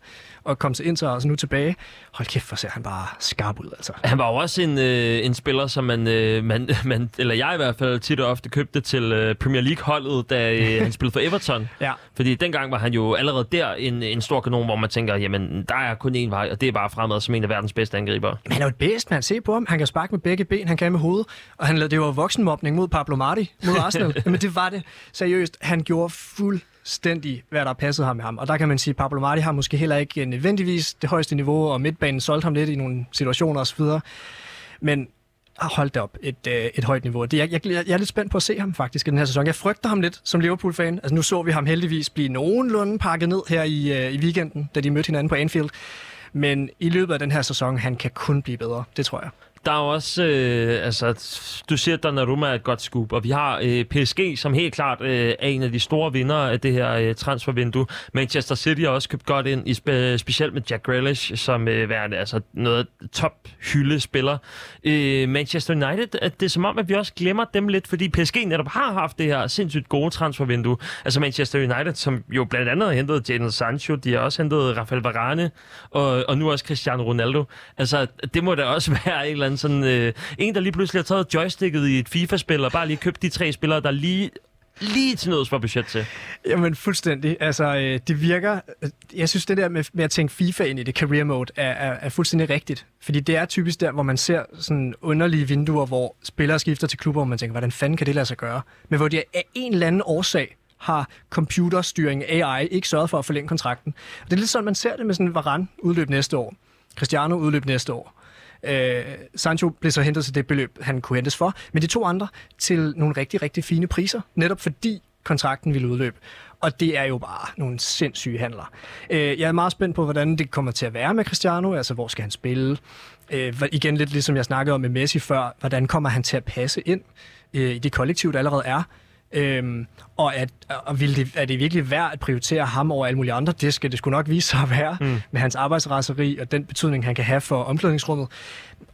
og kom til Inter og så nu tilbage. Hold kæft, hvor ser han bare skarp ud, altså. Han var jo også en, øh, en spiller, som man, øh, man, man, eller jeg i hvert fald tit og ofte købte til øh, Premier League-holdet, da øh, han spillede for Everton. Ja. Fordi dengang var han jo allerede der en, en stor kanon, hvor man tænker, jamen, der er kun én vej, og det er bare fremad som en af verdens bedste angriber. Men han er jo et bedst, man. Se på ham. Han kan sparke med begge ben, han kan med hovedet. Og han lavede, det var voksenmobning mod Pablo Marti, mod Arsenal. Jamen det var det. Seriøst, han gjorde fuldstændig, hvad der passede ham med ham. Og der kan man sige, at Pablo Marti har måske heller ikke nødvendigvis det højeste niveau, og midtbanen solgte ham lidt i nogle situationer osv. Men ah, hold da op, et, øh, et højt niveau. Det, jeg, jeg, jeg er lidt spændt på at se ham faktisk i den her sæson. Jeg frygter ham lidt som Liverpool-fan. Altså nu så vi ham heldigvis blive nogenlunde pakket ned her i, øh, i weekenden, da de mødte hinanden på Anfield. Men i løbet af den her sæson, han kan kun blive bedre. Det tror jeg. Der er jo også, øh, altså, du siger, at Donnarumma er et godt scoop, og vi har øh, PSG, som helt klart øh, er en af de store vinder af det her øh, transfervindue. Manchester City har også købt godt ind, i spe, specielt med Jack Grealish, som øh, værende altså noget top hylde spiller. Øh, Manchester United, at det er som om, at vi også glemmer dem lidt, fordi PSG netop har haft det her sindssygt gode transfervindue. Altså Manchester United, som jo blandt andet har hentet Jadon Sancho, de har også hentet Rafael Varane, og, og nu også Cristiano Ronaldo. Altså, det må da også være en eller anden sådan... Øh, en, der lige pludselig har taget joysticket i et FIFA-spil, og bare lige købt de tre spillere, der lige lige til noget, for budget til. Jamen fuldstændig. Altså, øh, det virker... Øh, jeg synes, det der med, med at tænke FIFA ind i det career mode er, er, er fuldstændig rigtigt. Fordi det er typisk der, hvor man ser sådan underlige vinduer, hvor spillere skifter til klubber, og man tænker, hvordan fanden kan det lade sig gøre? Men hvor de af en eller anden årsag har computerstyring AI ikke sørget for at forlænge kontrakten. Og det er lidt sådan, man ser det med sådan Varane udløb næste år. Cristiano udløb næste år. Øh, Sancho blev så hentet til det beløb, han kunne hentes for, men de to andre til nogle rigtig, rigtig fine priser, netop fordi kontrakten ville udløbe. Og det er jo bare nogle sindssyge handler. Øh, jeg er meget spændt på, hvordan det kommer til at være med Cristiano, altså hvor skal han spille? Øh, igen lidt ligesom jeg snakkede om med Messi før, hvordan kommer han til at passe ind øh, i det kollektiv, der allerede er? Øhm, og at, og vil det, er det virkelig værd at prioritere ham over alle mulige andre? Det skal det skulle nok vise sig at være, mm. med hans arbejdsraseri og den betydning, han kan have for omklædningsrummet.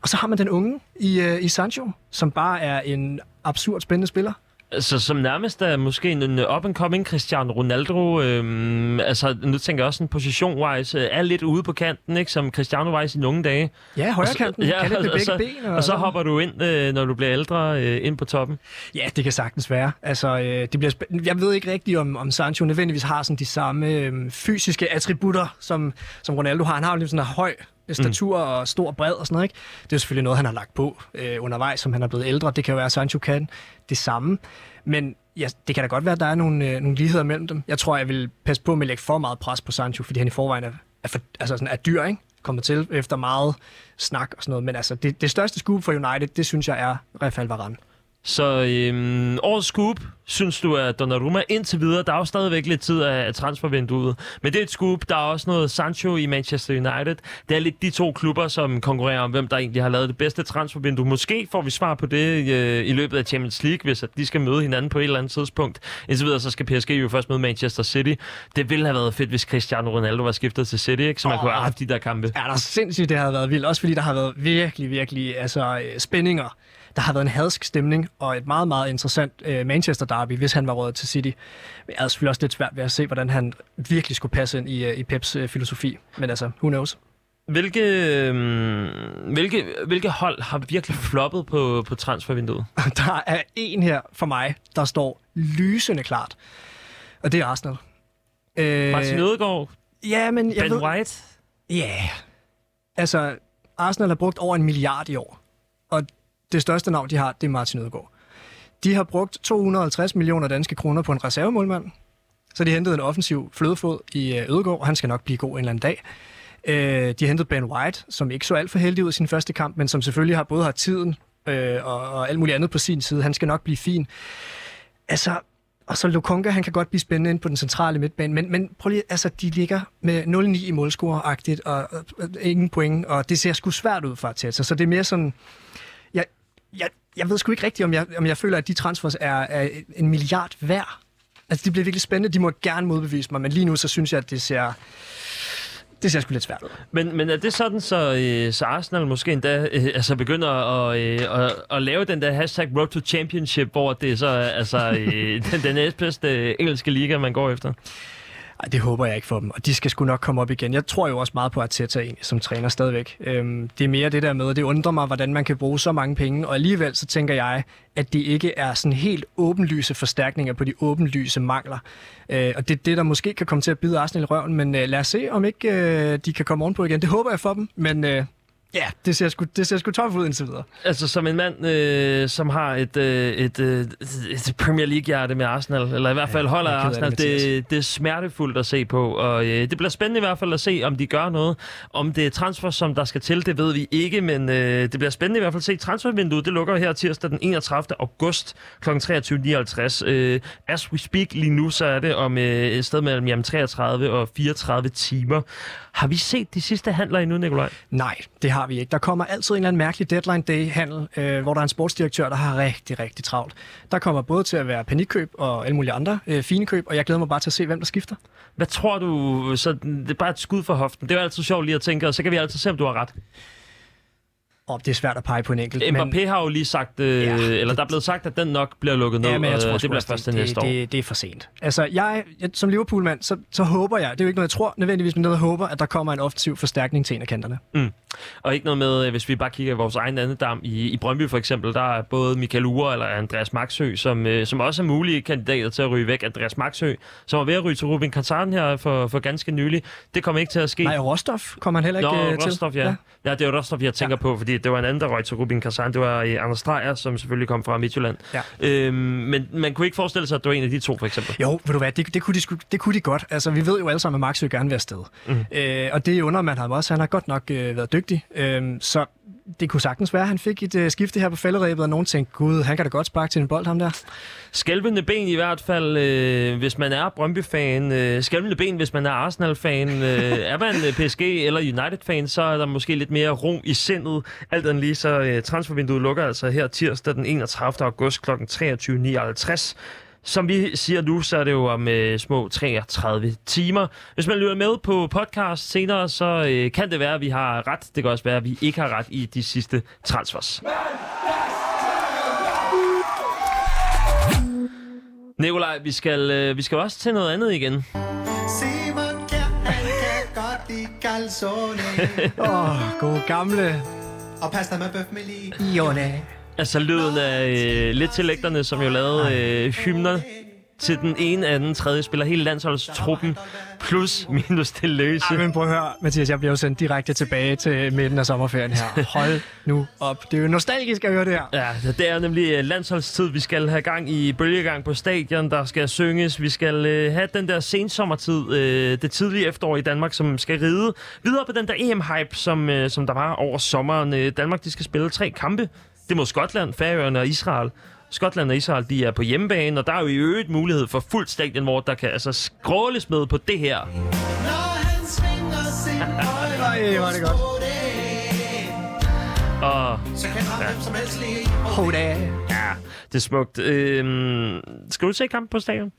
Og så har man den unge i, øh, i Sancho, som bare er en absurd spændende spiller. Altså, som nærmest er måske en up-and-coming Cristiano Ronaldo. Øhm, altså, nu tænker jeg også en position-wise, er lidt ude på kanten, ikke? Som Cristiano var i sine unge dage. Ja, højre kanten, Ja, kan det med og begge så, ben. og så hopper du ind, øh, når du bliver ældre, øh, ind på toppen. Ja, det kan sagtens være. Altså, øh, det bliver spæ- jeg ved ikke rigtigt, om, om Sancho nødvendigvis har sådan de samme øh, fysiske attributter, som, som Ronaldo har. Han har jo lidt sådan en høj statur mm. og stor bred og sådan noget. Ikke? Det er selvfølgelig noget, han har lagt på øh, undervejs, som han er blevet ældre. Det kan jo være, at Sancho kan det samme. Men ja, det kan da godt være, at der er nogle, øh, nogle ligheder mellem dem. Jeg tror, jeg vil passe på med at lægge for meget pres på Sancho, fordi han i forvejen er, er, for, altså sådan er dyr, ikke? kommer til efter meget snak og sådan noget. Men altså, det, det største scoop for United, det synes jeg er Rafael Varane. Så øhm, årets scoop, synes du, at Donnarumma indtil videre, der er jo stadigvæk lidt tid af, af transfervinduet, men det er et scoop, der er også noget Sancho i Manchester United. Det er lidt de to klubber, som konkurrerer om, hvem der egentlig har lavet det bedste transfervindue. Måske får vi svar på det øh, i løbet af Champions League, hvis at de skal møde hinanden på et eller andet tidspunkt. Indtil videre, så skal PSG jo først møde Manchester City. Det ville have været fedt, hvis Cristiano Ronaldo var skiftet til City, ikke? så man Åh, kunne have haft de der kampe. Ja, der er sindssygt, det har været vildt. Også fordi der har været virkelig, virkelig altså, øh, spændinger. Der har været en hadsk stemning og et meget, meget interessant øh, Manchester derby, hvis han var rådet til City. Men jeg havde selvfølgelig også lidt svært ved at se, hvordan han virkelig skulle passe ind i, øh, i Peps øh, filosofi. Men altså, who knows? Hvilke, øhm, hvilke, hvilke hold har virkelig floppet på, på transfervinduet? Der er en her for mig, der står lysende klart. Og det er Arsenal. Øh, Martin Ødegaard, Ja, men jeg Ben ved... White. Ja. Yeah. Altså, Arsenal har brugt over en milliard i år. Og det største navn, de har, det er Martin Ødegaard. De har brugt 250 millioner danske kroner på en reservemålmand. Så de hentede en offensiv flødefod i øh, Ødegaard, og han skal nok blive god en eller anden dag. Øh, de har hentet Ben White, som ikke så alt for heldig ud i sin første kamp, men som selvfølgelig har både har tiden øh, og, og alt muligt andet på sin side. Han skal nok blive fin. Altså, og så Lukonga, han kan godt blive spændende ind på den centrale midtbane, men, men prøv lige, altså, de ligger med 0-9 i målscore-agtigt, og, og, og, ingen point, og det ser sgu svært ud for Arteta, så det er mere sådan, jeg, jeg, ved sgu ikke rigtigt, om jeg, om jeg føler, at de transfers er, er en milliard værd. Altså, det bliver virkelig spændende, de må gerne modbevise mig, men lige nu, så synes jeg, at det ser, det ser sgu lidt svært ud. Men, men er det sådan, så, øh, så Arsenal måske endda øh, altså begynder at, øh, at, at lave den der hashtag Road to Championship, hvor det er så altså, øh, den, den næstbedste øh, engelske liga, man går efter? Ej, det håber jeg ikke for dem, og de skal sgu nok komme op igen. Jeg tror jo også meget på Arteta egentlig, som træner stadigvæk. Øhm, det er mere det der med, det undrer mig, hvordan man kan bruge så mange penge, og alligevel så tænker jeg, at det ikke er sådan helt åbenlyse forstærkninger på de åbenlyse mangler. Øh, og det er det, der måske kan komme til at bide Arsenal i røven, men øh, lad os se, om ikke øh, de kan komme ovenpå igen. Det håber jeg for dem, men øh, ja, det ser sgu, det ser sgu tof ud indtil videre. Altså som en mand, øh, som har et, øh, et, øh, et Premier League-hjerte med Arsenal, eller i hvert fald Ja, holder er af Arsenal, det, det, det er smertefuldt at se på, og øh, det bliver spændende i hvert fald at se, om de gør noget. Om det er transfer, som der skal til, det ved vi ikke, men øh, det bliver spændende i hvert fald at se. Transfervinduet, det lukker her tirsdag den 31. august kl. 23.59. Øh, as we speak lige nu, så er det om øh, et sted mellem jamen, 33 og 34 timer. Har vi set de sidste handler endnu, Nikolaj? Nej, det har vi ikke. Der kommer altid en eller anden mærkelig deadline day-handel, øh, hvor der er en sportsdirektør, der har rigtig, rigtig travlt. Der kommer både til at være panikkøb og alle mulige andre øh, fine køb, og jeg glæder mig bare til at se, hvem der skifter. Hvad tror du, så det er bare et skud for hoften. Det er jo altid sjovt lige at tænke, og så kan vi altid se, om du har ret. Og det er svært at pege på en enkelt. Mbappé har jo lige sagt, øh, Ja, eller det- der er blevet sagt, at den nok bliver lukket ned, Ja, men jeg og tror øh, sgu det bliver først det, næste år. det, det er for sent. Altså, jeg, jeg som Liverpool-mand, så, så håber jeg, det er jo ikke noget, jeg tror nødvendigvis, men noget, jeg håber, at der kommer en offensiv forstærkning til en af kanterne. Og ikke noget med, øh, hvis vi bare kigger i vores egen andedam i, i Brøndby for eksempel, der er både Michael Ure eller Andreas Maxø, som, øh, som også er mulige kandidater til at ryge væk. Andreas Maxø, som var ved at ryge til Rubin Kazan her for, for ganske nylig. Det kommer ikke til at ske. Nej, Rostov kommer han heller ikke Nå, øh, til. Rostov, ja. ja. Ja, det er Rostov, jeg tænker ja. på, fordi det var en anden, der røg til Rubin Kazan. Det var øh, Anders Dreyer, som selvfølgelig kom fra Midtjylland. Ja. Øhm, men man kunne ikke forestille sig, at det var en af de to, for eksempel. Jo, ved du hvad, det, det, kunne de, det kunne de godt. Altså, vi ved jo alle sammen, at Max vil gerne være afsted. Mm. Øh, og det under man ham også. Han har godt nok øh, været dygtig. Øh, så det kunne sagtens være, at han fik et øh, skifte her på falderæbet, og nogen tænkte, gud, han kan da godt sparke til en bold, ham der. Skælvende ben i hvert fald, øh, hvis man er Brøndby-fan. Øh, skælvende ben, hvis man er Arsenal-fan. Øh, er man øh, PSG eller United-fan, så er der måske lidt mere ro i sindet. Alt andet lige, så øh, transfervinduet lukker altså her tirsdag den 31. august kl. 23.59. Som vi siger nu, så er det jo om øh, små 33 timer. Hvis man lytter med på podcast senere, så øh, kan det være, at vi har ret. Det kan også være, at vi ikke har ret i de sidste transfers. Nikolaj, vi skal, øh, vi skal også til noget andet igen. Simon Kjær, han kan godt lide calzone. Åh, oh, gode gamle Og pasta med bøf med lige. Ione. Altså lyden af øh, lidt til som jo lavede øh, hymner til den ene, anden, tredje spiller, hele landsholdstruppen, plus minus det løse. Ej, men prøv at høre, Mathias, jeg bliver jo sendt direkte tilbage til midten af sommerferien her. Hold nu op. Det er jo nostalgisk at høre det her. Ja, det er nemlig øh, landsholdstid. Vi skal have gang i bølgegang på stadion, der skal synges. Vi skal øh, have den der sensommertid, øh, det tidlige efterår i Danmark, som skal ride videre på den der EM-hype, som, øh, som der var over sommeren. Øh, Danmark, de skal spille tre kampe. Det er mod Skotland, Færøerne og Israel. Skotland og Israel, de er på hjemmebane, og der er jo i øvrigt mulighed for fuldt stadion, hvor der kan altså skråles med på det her. Når han svinger sin højre Ej, hvor er det godt. Og så kan han hvem som helst lide. Hoda. ja, det er smukt. Øhm, skal du se kampen på stadion?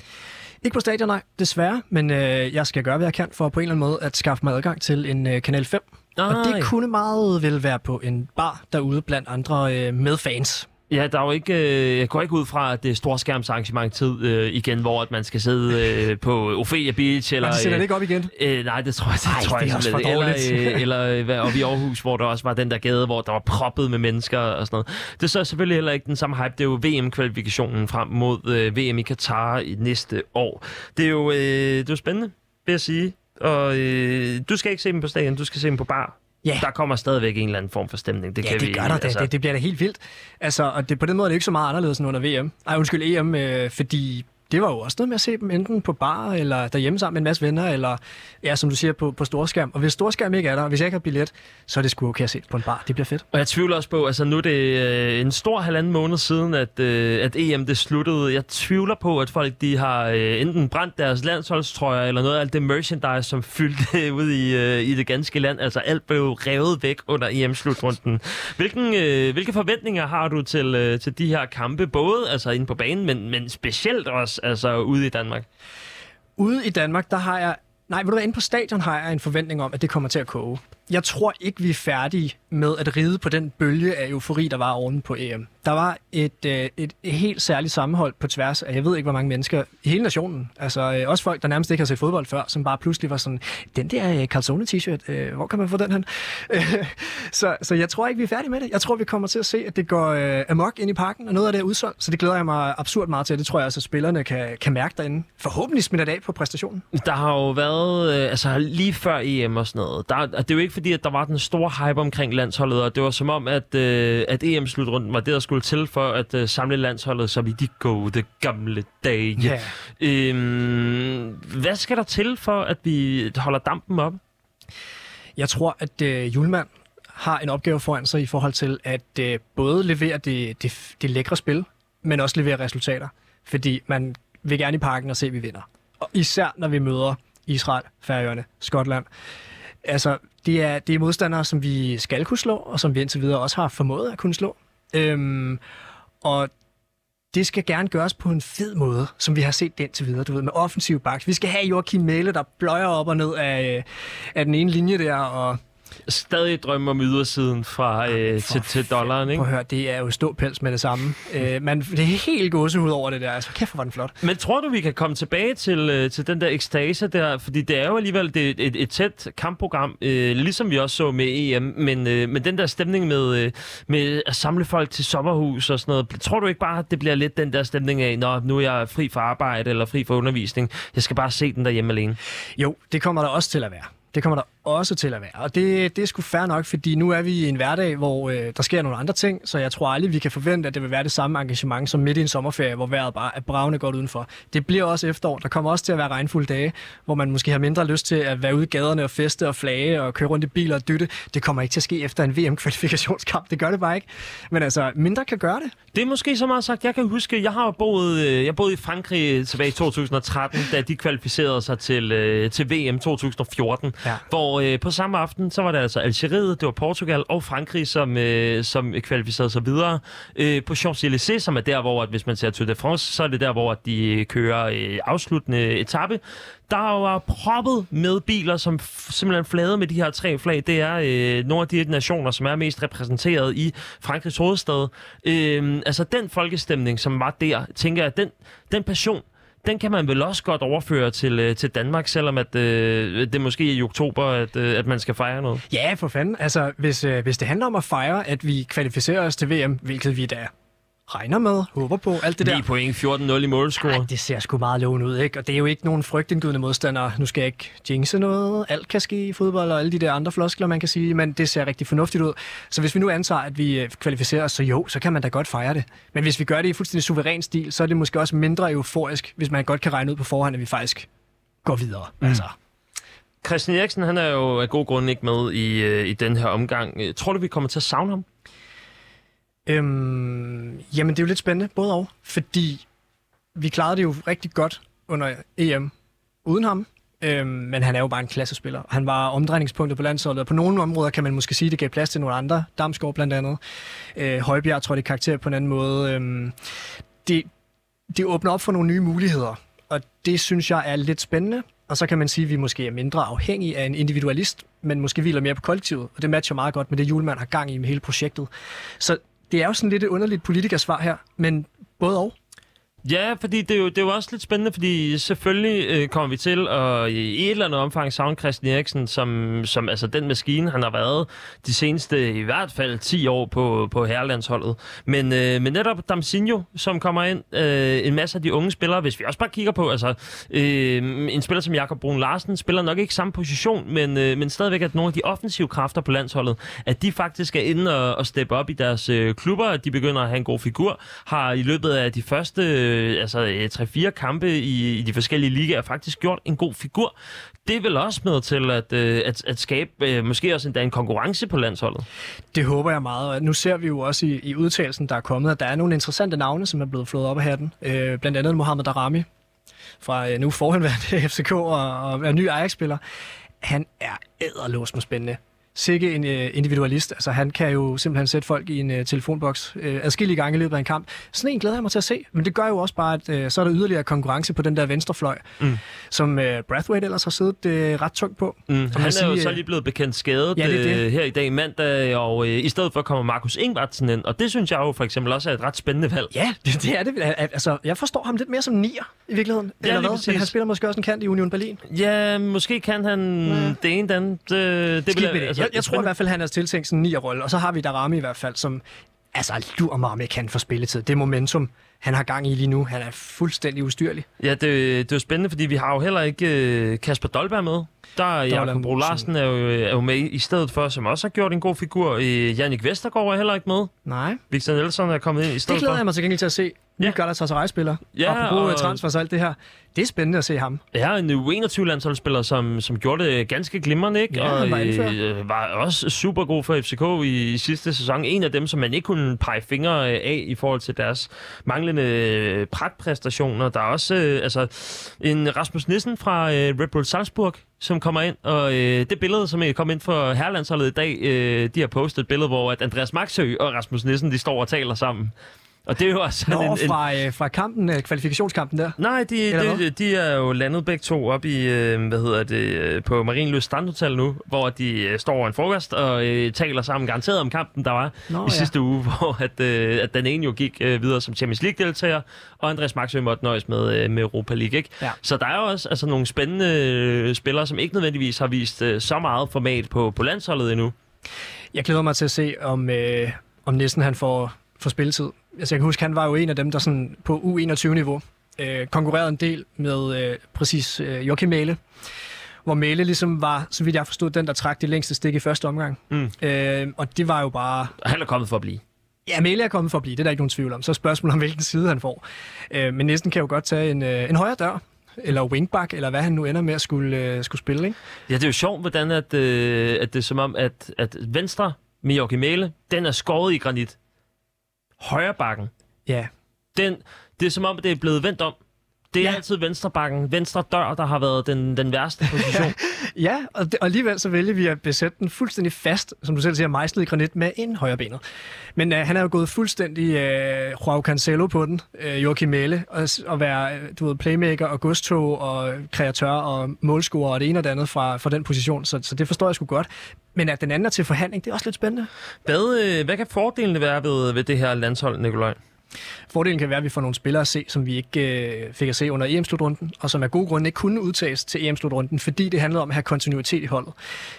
Ikke på stadion, nej, desværre. Men øh, jeg skal gøre, hvad jeg kan for på en eller anden måde at skaffe mig adgang til en øh, Kanal 5. Og Ej. det kunne meget vel være på en bar derude blandt andre øh, medfans. Ja, der er jo ikke, øh, jeg går ikke ud fra, at det er storskærmsarrangement tid øh, igen, hvor at man skal sidde øh, på Ophelia Beach. Eller, Og de sætter det ikke op igen. Øh, nej, det tror jeg, det Ej, tror det jeg er også dårligt. Eller, øh, eller øh, hvad- oppe i Aarhus, hvor der også var den der gade, hvor der var proppet med mennesker og sådan noget. Det er så selvfølgelig heller ikke den samme hype. Det er jo VM-kvalifikationen frem mod øh, VM i Katar i næste år. Det er jo, øh, det er jo spændende, vil jeg sige. Og øh, du skal ikke se dem på stadion, du skal se dem på bar. Ja. Der kommer stadigvæk en eller anden form for stemning. Det Ja, kan det vi, gør der da. Det, det bliver da helt vildt. Altså, og det, på den måde er det ikke så meget anderledes end under VM. Ej, undskyld, EM, øh, fordi det var jo også noget med at se dem enten på bar, eller derhjemme sammen med en masse venner, eller ja, som du siger, på, på storskærm. Og hvis storskærm ikke er der, og hvis jeg ikke har billet, så er det sgu okay at se på en bar. Det bliver fedt. Og jeg tvivler også på, altså nu er det øh, en stor halvanden måned siden, at, øh, at EM det sluttede. Jeg tvivler på, at folk de har øh, enten brændt deres landsholdstrøjer, eller noget af alt det merchandise, som fyldte ud i, øh, i det ganske land. Altså alt blev revet væk under EM-slutrunden. Hvilken, øh, hvilke forventninger har du til, øh, til de her kampe? Både altså inde på banen, men, men specielt også altså, ude i Danmark? Ude i Danmark, der har jeg... Nej, ved du hvad, inde på stadion har jeg en forventning om, at det kommer til at koge. Jeg tror ikke, vi er færdige med at ride på den bølge af eufori, der var oven på EM. Der var et, øh, et, helt særligt sammenhold på tværs af, jeg ved ikke, hvor mange mennesker i hele nationen. Altså øh, også folk, der nærmest ikke har set fodbold før, som bare pludselig var sådan, den der øh, calzone t-shirt, øh, hvor kan man få den hen? så, så jeg tror ikke, vi er færdige med det. Jeg tror, vi kommer til at se, at det går øh, amok ind i parken, og noget af det er udsolgt. Så det glæder jeg mig absurd meget til. Det tror jeg også, at spillerne kan, kan mærke derinde. Forhåbentlig smitter det af på præstationen. Der har jo været, øh, altså lige før EM og sådan noget, der, det er jo ikke fordi, at der var den store hype omkring landsholdet, og det var som om, at, øh, at EM-slutrunden var det, der skulle til for at øh, samle landsholdet, som i de gode gamle dage. Ja. Øhm, hvad skal der til for, at vi holder dampen op? Jeg tror, at øh, Julemand har en opgave foran sig i forhold til at øh, både levere det, det, det lækre spil, men også levere resultater. Fordi man vil gerne i parken og se, at vi vinder. Og især når vi møder Israel, Færøerne, Skotland. Altså, det er, det er modstandere, som vi skal kunne slå, og som vi indtil videre også har formået at kunne slå. Øhm, og det skal gerne gøres på en fed måde, som vi har set det indtil videre, du ved, med offensiv baks. Vi skal have Joachim Mæle, der bløjer op og ned af, øh, af den ene linje der, og Stadig drømme om ydersiden fra øh, til, til dollaren, ikke? Prøv at høre, det er jo ståpels med det samme. Øh, man, det er helt gåsehud over det der. Altså, kæft, hvor var den flot. Men tror du, vi kan komme tilbage til, øh, til den der ekstase der? Fordi det er jo alligevel det, et, et tæt kampprogram, øh, ligesom vi også så med EM. Men, øh, men den der stemning med, øh, med at samle folk til sommerhus og sådan noget. Tror du ikke bare, at det bliver lidt den der stemning af, når nu er jeg fri for arbejde eller fri for undervisning. Jeg skal bare se den derhjemme alene. Jo, det kommer der også til at være. Det kommer der også til at være. Og det, det er sgu fair nok, fordi nu er vi i en hverdag, hvor øh, der sker nogle andre ting, så jeg tror aldrig, vi kan forvente, at det vil være det samme engagement som midt i en sommerferie, hvor vejret bare er bravende godt udenfor. Det bliver også efterår. Der kommer også til at være regnfulde dage, hvor man måske har mindre lyst til at være ude i gaderne og feste og flage og køre rundt i biler og dytte. Det kommer ikke til at ske efter en VM-kvalifikationskamp. Det gør det bare ikke. Men altså, mindre kan gøre det. Det er måske så meget sagt. Jeg kan huske, jeg har boet, øh, jeg boede i Frankrig tilbage i 2013, da de kvalificerede sig til, øh, til VM 2014. Ja. Hvor øh, på samme aften, så var det altså Algeriet, det var Portugal og Frankrig, som, øh, som kvalificerede sig videre. Øh, på Champs-Élysées, som er der, hvor at hvis man ser Tour de France, så er det der, hvor at de øh, kører øh, afsluttende etape. Der var proppet med biler, som f- simpelthen flade med de her tre flag. Det er øh, nogle af de nationer, som er mest repræsenteret i Frankrigs hovedstad. Øh, altså den folkestemning, som var der, tænker jeg, den, den passion, den kan man vel også godt overføre til, øh, til Danmark, selvom at, øh, det måske er i oktober, at, øh, at man skal fejre noget. Ja, for fanden. Altså, hvis, øh, hvis det handler om at fejre, at vi kvalificerer os til VM, hvilket vi da regner med, håber på, alt det der. 9 point, 14-0 i målscore. Det ser sgu meget lovende ud, ikke? Og det er jo ikke nogen frygtindgydende modstandere. Nu skal jeg ikke jinxe noget. Alt kan ske i fodbold og alle de der andre floskler, man kan sige. Men det ser rigtig fornuftigt ud. Så hvis vi nu antager, at vi øh, kvalificerer os, så jo, så kan man da godt fejre det. Men hvis vi gør det i fuldstændig suveræn stil, så er det måske også mindre euforisk, hvis man godt kan regne ud på forhånd, at vi faktisk går videre. Mm. Altså, Christian Eriksen, han er jo af god grund ikke med i, øh, i den her omgang. Tror du, vi kommer til at savne ham? Øhm, jamen, det er jo lidt spændende, både og. Fordi vi klarede det jo rigtig godt under EM uden ham. Øhm, men han er jo bare en klassespiller. Han var omdrejningspunktet på landsholdet, og på nogle områder kan man måske sige, at det gav plads til nogle andre. Damsgaard blandt andet. Øh, Højbjerg tror det karakter på en anden måde. Øhm, det, det åbner op for nogle nye muligheder, og det synes jeg er lidt spændende. Og så kan man sige, at vi måske er mindre afhængige af en individualist, men måske hviler mere på kollektivet, og det matcher meget godt med det, Julemand har gang i med hele projektet. Så det er jo sådan lidt et underligt politikersvar her, men både og. Ja, fordi det er, jo, det er jo også lidt spændende, fordi selvfølgelig øh, kommer vi til at øh, i et eller andet omfang savne Christian Eriksen, som, som altså den maskine, han har været de seneste i hvert fald 10 år på, på herrelandsholdet. Men, øh, men netop Damsinho, som kommer ind, øh, en masse af de unge spillere, hvis vi også bare kigger på, altså øh, en spiller som Jakob Brun Larsen, spiller nok ikke samme position, men, øh, men stadigvæk at nogle af de offensive kræfter på landsholdet, at de faktisk er inde og, og steppe op i deres øh, klubber, at de begynder at have en god figur, har i løbet af de første øh, altså, øh, 3-4 kampe i, i de forskellige ligaer faktisk gjort en god figur. Det er vel også med til at, øh, at, at skabe øh, måske også endda en konkurrence på landsholdet. Det håber jeg meget, og nu ser vi jo også i, i udtalelsen, der er kommet, at der er nogle interessante navne, som er blevet flået op af hatten. Øh, blandt andet Mohamed Darami, fra øh, nu forhenværende FCK og, og er ny Ajax-spiller. Han er æderlås med spændende. Sikke en øh, individualist. Altså, han kan jo simpelthen sætte folk i en øh, telefonboks øh, adskillige gange i løbet af en kamp. Sådan en glæder jeg mig til at se. Men det gør jo også bare, at øh, så er der yderligere konkurrence på den der venstrefløj, mm. som øh, Brathwaite ellers har siddet øh, ret tungt på. Mm. Han er sige, jo øh, så lige blevet bekendt skadet Ja, det er det. øh, her i dag mandag, og øh, i stedet for kommer Markus Ingvartsen ind, og det synes jeg jo for eksempel også er et ret spændende valg. Ja, det, det er det. Al- Altså, jeg forstår ham lidt mere som nier i virkeligheden. Ja, eller hvad? præcis. Men han spiller måske også en kant i Union Berlin. Ja, måske kan han Ja. det ene, den. Det, det. Jeg, jeg tror i hvert fald, han er tiltænkt sådan en nier-rolle. Og så har vi Darami i hvert fald, som altså lurer mig om ikke han får spilletid. Det momentum, han har gang i lige nu, han er fuldstændig ustyrlig. Ja, det, det er jo spændende, fordi vi har jo heller ikke øh, Kasper Dolberg med. Der er Jakob Bro Larsen er jo, er jo med i stedet for, som også har gjort en god figur. Øh, Jannik Vestergaard er heller ikke med. Nej, Victor Nelson er kommet ind i det stedet glæder for. jeg mig til gengæld til at se. Ny Ja. Galatasaray-spiller. Ja, Apropos og- transfers og alt det her. Det er spændende at se ham. Ja, en U21-landsholdsspiller, som, som gjorde det ganske glimrende, ikke? Ja, og var øh, var også super god for FCK i, i sidste sæson. En af dem, som man ikke kunne pege fingre af i forhold til deres manglende øh, pragtpræstationer. Der er også øh, altså, en Rasmus Nissen fra øh, Red Bull Salzburg, som kommer ind, og øh, det billede, som øh, kom ind for herrelandsholdet i dag, øh, de har postet et billede, hvor at Andreas Maxø og Rasmus Nissen, de står og taler sammen. Og det er jo også sådan Nå, en, en, fra, øh, fra kampen, øh, kvalifikationskampen der. Nej, de, de, de er jo landet begge to op i, øh, hvad hedder det, øh, på Marienløs Strandhotel nu, hvor de øh, står over en frokost og øh, taler sammen garanteret om kampen, der var Nå, i ja. sidste uge, hvor at, øh, at den ene jo gik øh, videre som Champions League-deltager, og Andreas Maxø måtte nøjes med, øh, med Europa League. Ikke? Ja. Så der er jo også altså, nogle spændende øh, spillere, som ikke nødvendigvis har vist øh, så meget format på, på landsholdet endnu. Jeg glæder mig til at se, om, øh, om Nissen han får, får spilletid. Altså, jeg kan huske, han var jo en af dem, der sådan på U21-niveau øh, konkurrerede en del med øh, præcis øh, Joachim Mæle, hvor Mæle ligesom var, så vidt jeg forstod, den, der trak det længste stik i første omgang. Mm. Øh, og det var jo bare... Han er kommet for at blive. Ja, Mæle er kommet for at blive, det er der ikke nogen tvivl om. Så er spørgsmålet om, hvilken side han får. Øh, men Nissen kan jo godt tage en, øh, en højre dør, eller wingback, eller hvad han nu ender med at skulle, øh, skulle spille, ikke? Ja, det er jo sjovt, hvordan at, øh, at det er som om, at, at venstre med Joachim Mæle, den er skåret i granit. Højre bakken, Ja, den, det er som om, det er blevet vendt om. Det er ja. Altid venstre bakken, venstre dør, der har været den, den værste position. Ja, og, det, og alligevel så vælger vi at besætte den fuldstændig fast, som du selv siger, mejslet i granit med en højre benet. Men øh, han er jo gået fuldstændig øh, Joao Cancelo på den, øh, Joachim Mæle, og, og være øh, du ved, playmaker og godstog og kreatør og målscorer og det ene og det andet fra, fra den position, så, så det forstår jeg sgu godt. Men at den anden er til forhandling, det er også lidt spændende. Hvad, øh, hvad kan fordelene være ved, ved det her landshold, Nikolaj? Fordelen kan være, at vi får nogle spillere at se, som vi ikke øh, fik at se under EM-slutrunden, og som af gode grunde ikke kunne udtages til EM-slutrunden, fordi det handlede om at have kontinuitet i holdet.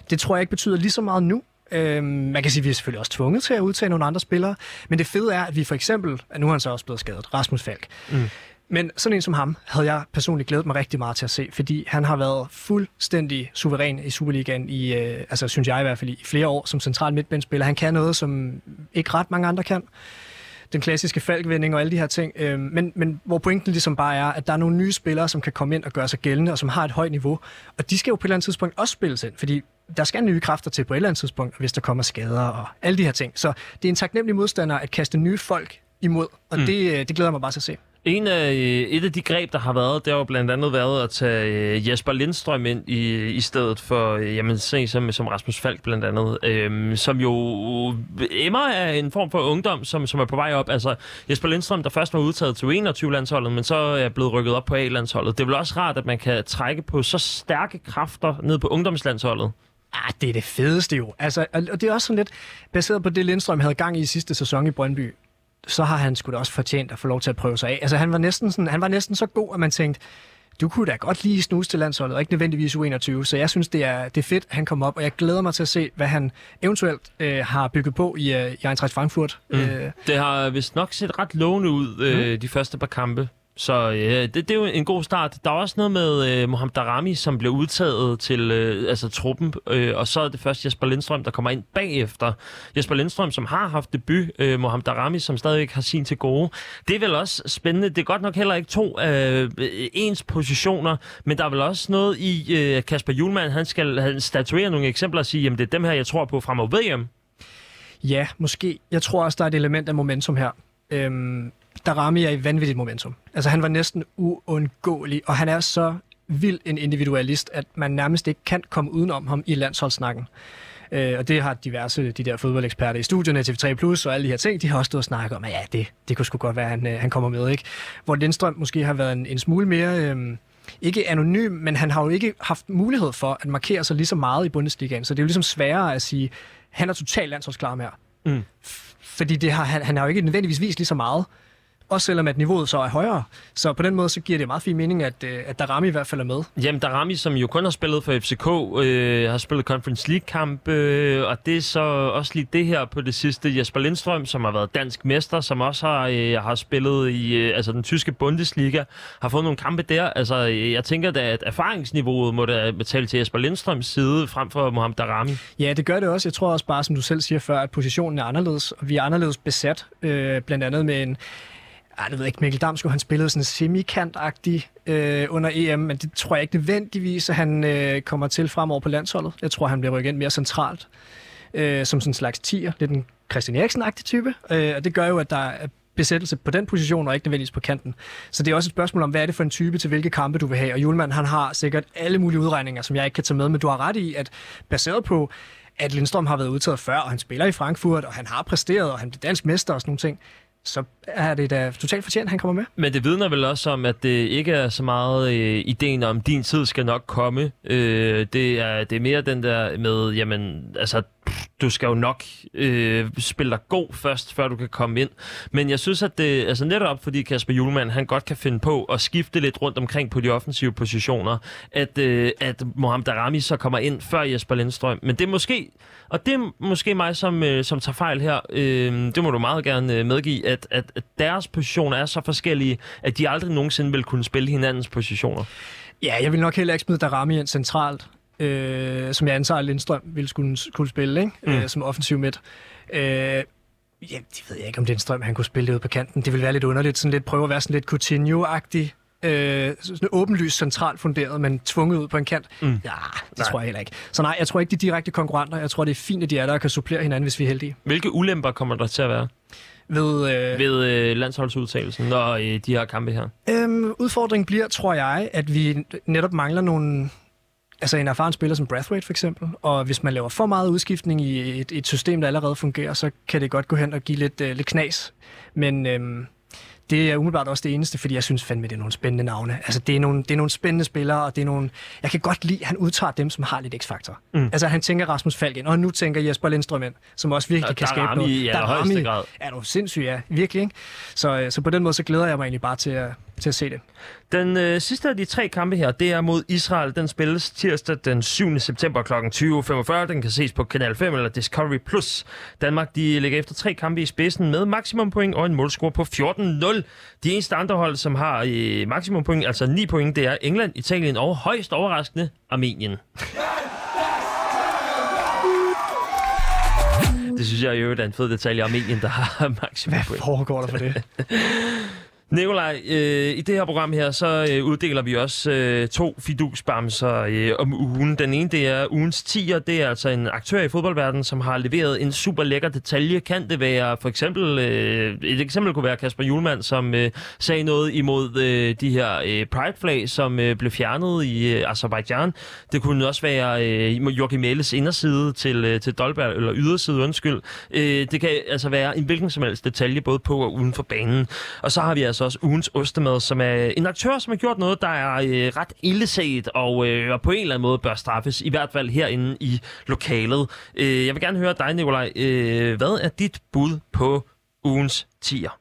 Det tror jeg ikke betyder lige så meget nu. Øhm, man kan sige, at vi er selvfølgelig også tvunget til at udtage nogle andre spillere, men det fede er, at vi for eksempel, at nu er han så også blevet skadet, Rasmus Falk. Mm. Men sådan en som ham havde jeg personligt glædet mig rigtig meget til at se, fordi han har været fuldstændig suveræn i Superligaen i, øh, altså synes jeg i hvert fald, i flere år som central midtbanespiller. Han kan noget, som ikke ret mange andre kan den klassiske falkvending og alle de her ting. Øh, men, men hvor pointen ligesom bare er, at der er nogle nye spillere, som kan komme ind og gøre sig gældende, og som har et højt niveau. Og de skal jo på et eller andet tidspunkt også spilles ind, fordi der skal nye kræfter til på et eller andet tidspunkt, hvis der kommer skader og alle de her ting. Så det er en taknemmelig modstander at kaste nye folk imod, og mm. det, øh, det glæder mig bare til at se. En af, øh, et af de greb, der har været, det har jo blandt andet været at tage øh, Jesper Lindstrøm ind i, i stedet for, øh, jamen, se som, som Rasmus Falk blandt andet, øhm, som jo emmer af en form for ungdom, som, som er på vej op. Altså Jesper Lindstrøm, der først var udtaget til 21-landsholdet, men så er blevet rykket op på A-landsholdet. Det er vel også rart, at man kan trække på så stærke kræfter ned på ungdomslandsholdet. Ah, det er det fedeste jo. Altså, og og det er også sådan lidt baseret på det, Lindstrøm havde gang i sidste sæson i Brøndby. Så har han sgu da også fortjent at få lov til at prøve sig af. Altså, han var næsten, sådan, han var næsten så god, at man tænkte, du kunne da godt lige snuse til landsholdet, og ikke nødvendigvis U21. Så jeg synes, det er, det er fedt, at han kom op, og jeg glæder mig til at se, hvad han eventuelt øh, har bygget på i, øh, i Eintracht Frankfurt. Mm. Øh, Det har vist nok set ret lovende ud, øh, de første par kampe. Så øh, det, det er jo en god start. Der er også noget med øh, Mohamed Darami, som blev udtaget til øh, altså, truppen, øh, og så er det først Jesper Lindstrøm, der kommer ind bagefter. Jesper Lindstrøm, som har haft debut, øh, Mohamed Darami, som stadigvæk har sin til gode. Det er vel også spændende. Det er godt nok heller ikke to øh, ens positioner, men der er vel også noget i øh, Kasper Julemand, han skal han statuere nogle eksempler og sige, jamen det er dem her, jeg tror på fremover VM. Ja, måske. Jeg tror også, der er et element af momentum her. Øhm, Darami er i vanvittigt momentum. Altså, han var næsten uundgåelig, og han er så vild en individualist, at man nærmest ikke kan komme udenom ham i landsholdssnakken. Øh, og det har diverse de der fodboldeksperter i studierne, TV3 Plus og alle de her ting, de har også stået og snakket om, at ja, det, det kunne sgu godt være, at han, øh, han kommer med. ikke. Hvor Lindstrøm måske har været en, en smule mere... Øh, ikke anonym, men han har jo ikke haft mulighed for at markere sig lige så meget i Bundesligaen. Så det er jo ligesom sværere at sige, han er totalt landsholdsklar med her. Mm. Fordi det har, han, han har jo ikke nødvendigvis vist lige så meget. Også selvom at niveauet så er højere. Så på den måde, så giver det meget fin mening, at, øh, at Darami i hvert fald er med. Jamen, Darami, som jo kun har spillet for FCK, øh, har spillet Conference League-kamp, øh, og det er så også lige det her på det sidste. Jesper Lindstrøm, som har været dansk mester, som også har, øh, har spillet i øh, altså den tyske Bundesliga, har fået nogle kampe der. Altså, øh, jeg tænker da, at erfaringsniveauet må da betale til Jesper Lindstrøms side, frem for Mohamed Darami. Ja, det gør det også. Jeg tror også bare, som du selv siger før, at positionen er anderledes. Og vi er anderledes besat, øh, blandt andet med en Ah, jeg ved ikke, Mikkel Damsgaard, han spillede sådan semikant-agtig øh, under EM, men det tror jeg ikke nødvendigvis, at han øh, kommer til fremover på landsholdet. Jeg tror, han bliver rykket ind mere centralt, øh, som sådan en slags tier, lidt en Christian Eriksen-agtig type, øh, og det gør jo, at der er besættelse på den position, og ikke nødvendigvis på kanten. Så det er også et spørgsmål om, hvad er det for en type til hvilke kampe du vil have, og Julemand, han har sikkert alle mulige udregninger, som jeg ikke kan tage med, men du har ret i, at baseret på, at Lindstrøm har været udtaget før, og han spiller i Frankfurt, og han har præsteret, og han bliver dansk mester og sådan nogle ting, så er det da totalt fortjent, at han kommer med. Men det vidner vel også om, at det ikke er så meget øh, ideen om, din tid skal nok komme. Øh, det, er, det er mere den der med, jamen, altså, pff, du skal jo nok øh, spille dig god først, før du kan komme ind. Men jeg synes, at det, altså netop fordi Kasper Julemand, han godt kan finde på at skifte lidt rundt omkring på de offensive positioner, at, øh, at Mohamed Darami så kommer ind før Jesper Lindstrøm. Men det er måske, og det er måske mig, som, øh, som tager fejl her, øh, det må du meget gerne øh, medgive, at, at, at deres positioner er så forskellige, at de aldrig nogensinde vil kunne spille hinandens positioner. Ja, jeg vil nok heller ikke smide Darami ind centralt, øh, som jeg antager, at Lindstrøm ville skulle, kunne spille, ikke? Mm. Øh, som offensiv midt. Øh, ja, det ved jeg ikke, om Lindstrøm han kunne spille det ude på kanten. Det ville være lidt underligt, sådan lidt prøve at være sådan lidt Coutinho-agtig. Øh, sådan åbenlyst centralt funderet, men tvunget ud på en kant. Mm. Ja, det nej. tror jeg heller ikke. Så nej, jeg tror ikke, de er direkte konkurrenter. Jeg tror, det er fint, at de er der og kan supplere hinanden, hvis vi er heldige. Hvilke ulemper kommer der til at være Ved, øh, ved øh, landsholdsudtagelsen, når øh, de her kampe her? Øhm, udfordringen bliver, tror jeg, at vi netop mangler nogle... Altså en erfaren spiller som Brathwaite for eksempel, og hvis man laver for meget udskiftning i et, et system, der allerede fungerer, så kan det godt gå hen og give lidt, øh, lidt knas. Men øhm, det er umiddelbart også det eneste, fordi jeg synes fandme, det er nogle spændende navne. Altså det er nogle, det er nogle spændende spillere, og det er nogle... Jeg kan godt lide, at han udtager dem, som har lidt x-faktor. Mm. Altså han tænker Rasmus Falk ind, og nu tænker Jesper Lindstrøm ind, som også virkelig Og kan skabe Darami noget. i allerhøjeste grad. Er du sindssyg, ja. Virkelig, ikke? Så, øh, så på den måde, så glæder jeg mig egentlig bare til at, til at se det. Den øh, sidste af de tre kampe her, det er mod Israel. Den spilles tirsdag den 7. september kl. 20.45. Den kan ses på Kanal 5 eller Discovery+. Plus. Danmark de ligger efter tre kampe i spidsen med maksimum point og en målscore på 14-0. De eneste andre hold, som har øh, maksimum point, altså 9 point, det er England, Italien og højst overraskende Armenien. Det synes jeg øvrigt er en fed detalje. Armenien, der har maksimum Hvad point. foregår der for det? Nikolaj, øh, i det her program her, så øh, uddeler vi også øh, to fidusbamser øh, om ugen. Den ene, det er ugens 10'er. Det er altså en aktør i fodboldverdenen, som har leveret en super lækker detalje. Kan det være for eksempel, øh, et eksempel kunne være Kasper Julemand, som øh, sagde noget imod øh, de her øh, Pride-flag, som øh, blev fjernet i øh, Azerbaijan. Det kunne også være øh, Joachim Mæles inderside til, øh, til Dolberg, eller yderside, undskyld. Øh, det kan altså være en hvilken som helst detalje, både på og uden for banen. Og så har vi altså Altså også ugens ostemad, som er en aktør, som har gjort noget, der er øh, ret illeset, og, øh, og på en eller anden måde bør straffes, i hvert fald herinde i lokalet. Øh, jeg vil gerne høre dig, Nikolaj. Øh, hvad er dit bud på ugens tier?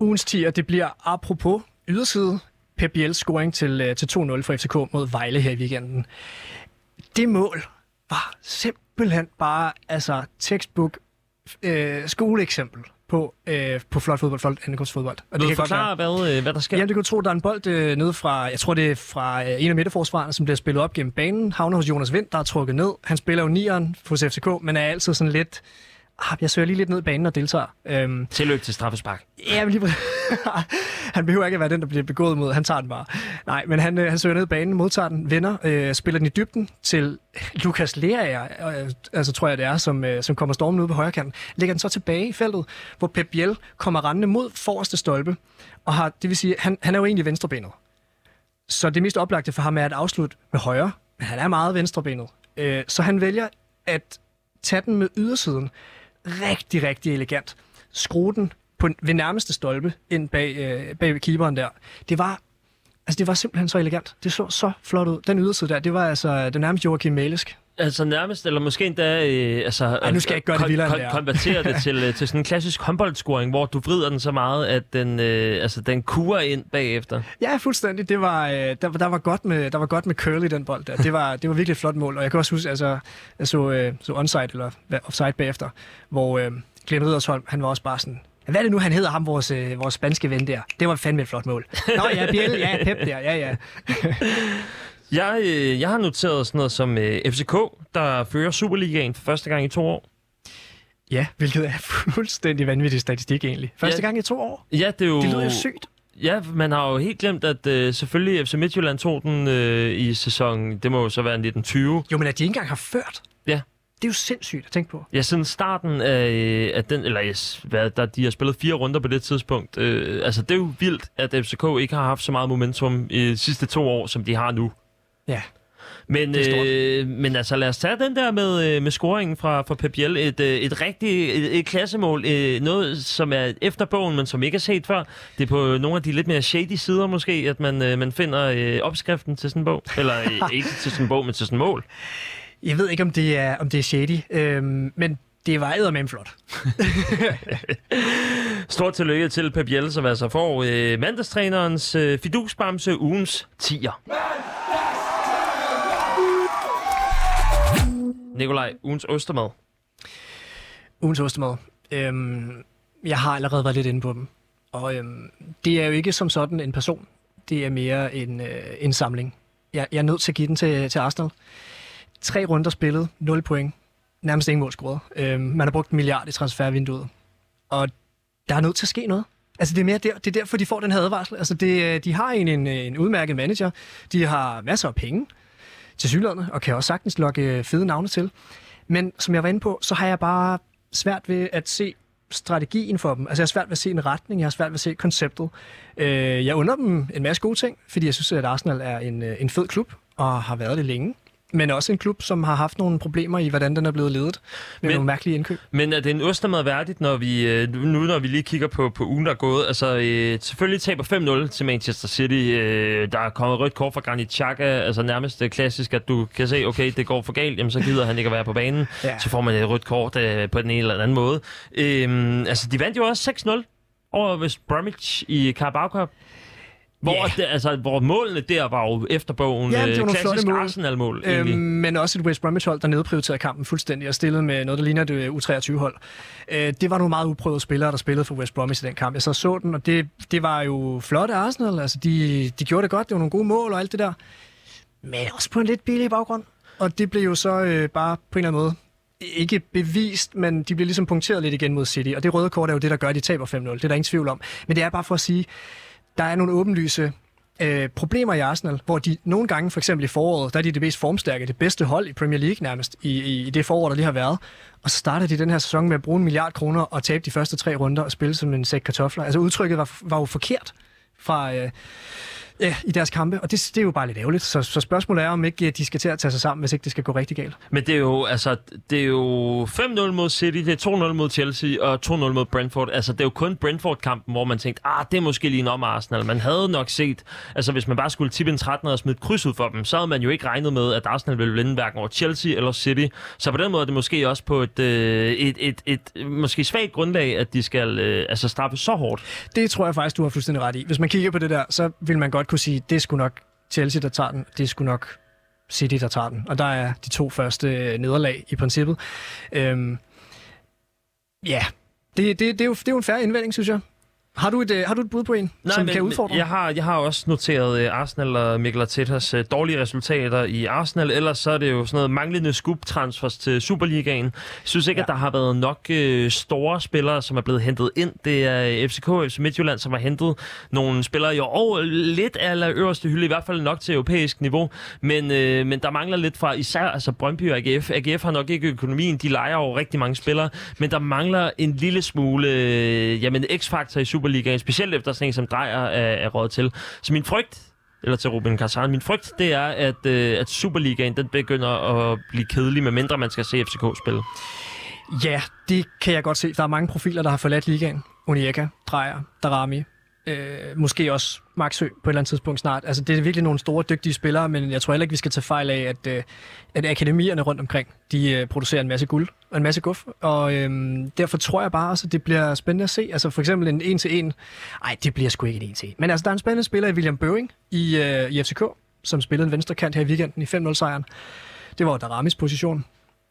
Ugens 10'er, det bliver apropos yderside. Pep Biels scoring til, øh, til 2-0 for FCK mod Vejle her i weekenden. Det mål var simpelthen bare altså textbook øh, skoleeksempel på, øh, på flot fodbold, flot ankomstfodbold. Og det kan godt være, forklare, hvad, øh, hvad der sker? Jamen, det kan tro, der er en bold øh, nede fra, jeg tror det er fra øh, en af midterforsvarerne, som bliver spillet op gennem banen, havner hos Jonas Vind, der er trukket ned. Han spiller jo nieren hos FCK, men er altid sådan lidt, ah, jeg søger lige lidt ned i banen og deltager. Øhm, Tillykke til straffespark. Ja, men lige han behøver ikke at være den, der bliver begået mod. Han tager den bare. Nej, men han, øh, han søger ned i banen, modtager den, vender, øh, spiller den i dybden til Lukas Lerager, øh, altså tror jeg det er, som, øh, som kommer stormen ud på højre kanten. Lægger den så tilbage i feltet, hvor Pep Biel kommer rendende mod forreste stolpe. Og har, det vil sige, han, han er jo egentlig venstrebenet. Så det mest oplagte for ham er at afslutte med højre, men han er meget venstrebenet. Øh, så han vælger at tage den med ydersiden. Rigtig, rigtig elegant. Skrue den på, ved nærmeste stolpe ind bag, øh, bag ved keeperen der. Det var, altså det var simpelthen så elegant. Det så så flot ud. Den yderside der, det var altså øh, det nærmest Joachim Mælesk. Altså nærmest, eller måske endda øh, altså, Ej, nu skal jeg ikke gøre det vildere, er. konvertere det til, øh, til sådan en klassisk håndboldscoring, hvor du vrider den så meget, at den, øh, altså, den kurer ind bagefter. Ja, fuldstændig. Det var, øh, der, der, var godt med, der var godt med curl i den bold der. Det var, det var virkelig et flot mål. Og jeg kan også huske, altså, jeg så, øh, så onside eller offside bagefter, hvor øh, Glenn Riddersholm, han var også bare sådan, hvad er det nu, han hedder ham, vores, øh, vores spanske ven der? Det var fandme et flot mål. Nå ja, Biel, ja, Pep der, ja, ja. Jeg, øh, jeg har noteret sådan noget som øh, FCK, der fører Superligaen for første gang i to år. Ja, hvilket er fuldstændig vanvittig statistik egentlig. Første Ja. gang i to år. Ja, det er jo... Det lyder jo sygt. Ja, man har jo helt glemt, at øh, selvfølgelig FC Midtjylland tog den øh, i sæsonen, det må jo så være 1920. Jo, men at de ikke engang har ført. Ja. Det er jo sindssygt at tænke på. Ja, siden starten af, øh, af den, eller yes, hvad, der, de har spillet fire runder på det tidspunkt. Øh, altså, det er jo vildt, at FCK ikke har haft så meget momentum i de sidste to år, som de har nu. Ja. Men, øh, men altså, lad os tage den der med, øh, med scoringen fra, fra Pep Biel. Et, øh, et rigtig et, et klassemål. Øh, noget, som er efter bogen, men som ikke er set før. Det er på nogle af de lidt mere shady sider måske, at man, man finder øh, opskriften til sådan en bog. Eller øh, ikke til sådan en bog, men til sådan en mål. Jeg ved ikke, om det er, om det er shady, øhm, men det var eddermame flot. Stort tillykke til Pep Biel, som altså får øh, mandagstrænerens øh, fidusbamse ugens 10'er. Nikolaj, ugens ostermad. Ugens ostermad. Øhm, jeg har allerede været lidt inde på dem. Og øhm, det er jo ikke som sådan en person. Det er mere en, øh, en samling. Jeg, jeg er nødt til at give den til, til Arsenal. Tre runder spillet, 0 point. Nærmest ingen mål scoret. Øhm, man har brugt en milliard i transfervinduet. Og der er nødt til at ske noget. Altså, det er, mere der, det er derfor, de får den her advarsel. Altså, det, øh, de har en, en, en udmærket manager. De har masser af penge til synlædende, og kan også sagtens lokke øh, fede navne til. Men som jeg var inde på, så har jeg bare svært ved at se strategien for dem. Altså, jeg har svært ved at se en retning, jeg har svært ved at se konceptet. Øh, jeg under dem en masse gode ting, fordi jeg synes, at Arsenal er en, øh, en fed klub, og har været det længe. Men også en klub, som har haft nogle problemer i, hvordan den er blevet ledet med Men- nogle mærkelige indkøb. Men er det en ostermad værdigt, når vi, øh, nu når vi lige kigger på, på ugen, der er gået? Altså, øh, selvfølgelig taber 5-0 til Manchester City. Øh, der er kommet rødt kort fra Granit Xhaka. Altså nærmest det klassisk, at du kan se, okay, det går for galt, jamen så gider han ikke at være på banen. Ja. Så får man et rødt kort øh, på den ene eller anden måde. Øh, altså, de vandt jo også 6-0 over West Bromwich i Carabao Cup. Hvor, Ja. det, altså, hvor målene der var jo efter bogen Ja, det var øh, nogle klassisk mål. Arsenal-mål. Øhm, egentlig. men også et West Bromwich-hold, der nedprioriterede kampen fuldstændig og stillede med noget, der ligner et øh, U23-hold. Øh, det var nogle meget uprøvede spillere, der spillede for West Bromwich i den kamp. Jeg så så den, og det, det var jo flot af Arsenal. Altså, de, de gjorde det godt, det var nogle gode mål og alt det der. Men også på en lidt billig baggrund. Og det blev jo så øh, bare på en eller anden måde ikke bevist, men de bliver ligesom punkteret lidt igen mod City. Og det røde kort er jo det, der gør, at de taber 5-0. Det er der ingen tvivl om. Men det er bare for at sige, der er nogle åbenlyse øh, problemer i Arsenal, hvor de nogle gange, for eksempel i foråret, der er de det mest formstærke, det bedste hold i Premier League nærmest, i, i, i det forår, der lige har været. Og så starter de den her sæson med at bruge en milliard kroner og tabe de første tre runder og spille som en sæk kartofler. Altså udtrykket var, var jo forkert fra, øh, ja, i deres kampe, og det, det er jo bare lidt ærgerligt. Så, så spørgsmålet er, om ikke øh, de skal til at tage sig sammen, hvis ikke det skal gå rigtig galt. Men det er jo, altså, det er jo 5-0 mod City, det er 2-0 mod Chelsea og 2-0 mod Brentford. Altså, det er jo kun Brentford-kampen, hvor man tænkte, ah, det er måske lige en om Arsenal. Man havde nok set, altså hvis man bare skulle tippe en 13 og smide et kryds ud for dem, så havde man jo ikke regnet med, at Arsenal ville vinde hverken over Chelsea eller City. Så på den måde er det måske også på et, øh, et, et, et, et måske svagt grundlag, at de skal øh, altså straffe så hårdt. Det tror jeg faktisk, du har fuldstændig ret i. Hvis man kigger på det der, så vil man godt kunne sige, det skulle nok Chelsea, der tager den. Det skulle nok City, der tager den. Og der er de to første øh, nederlag i princippet. Øhm, ja, det, det, det, er jo, det er jo en færre indvending, synes jeg. Har du et, øh, har du et bud på en, Nej, som men, kan udfordre? Jeg har, jeg har også noteret uh, Arsenal og Mikkel Artetas uh, dårlige resultater i Arsenal. Ellers så er det jo sådan noget manglende scoop-transfers til Superligaen. Jeg synes ikke, ja. At der har været nok uh, store spillere, som er blevet hentet ind. Det er øh, FCK og FC Midtjylland, som har hentet nogle spillere i år. Lidt af øverste hylde, i hvert fald nok til europæisk niveau. Men, uh, men der mangler lidt fra især altså Brøndby og AGF. AGF har nok ikke økonomien. De leger jo rigtig mange spillere. Men der mangler en lille smule uh, jamen, x-faktor i Superligaen. Specielt efter sådan en som Drejer er, er råd til. Så min frygt eller til Ruben Kazan. Min frygt, det er, at, øh, at Superligaen den begynder at blive kedelig, medmindre man skal se FCK spille. Ja, det kan jeg godt se. Der er mange profiler, der har forladt ligaen. Onyeka, Drejer, Darami, øh, måske også Maxø på et eller andet tidspunkt snart. Altså, det er virkelig nogle store, dygtige spillere, men jeg tror heller ikke, vi skal tage fejl af, at, øh, at akademierne rundt omkring, de øh, producerer en masse guld og en masse guf. Og øh, derfor tror jeg bare også, at det bliver spændende at se. Altså for eksempel en 1-til-1. Ej, det bliver sgu ikke en 1-til-1. Men altså, der er en spændende spiller i William Bøving i, øh, i FCK, som spillede en venstre kant her i weekenden i 5-0-sejren. Det var Daramis position.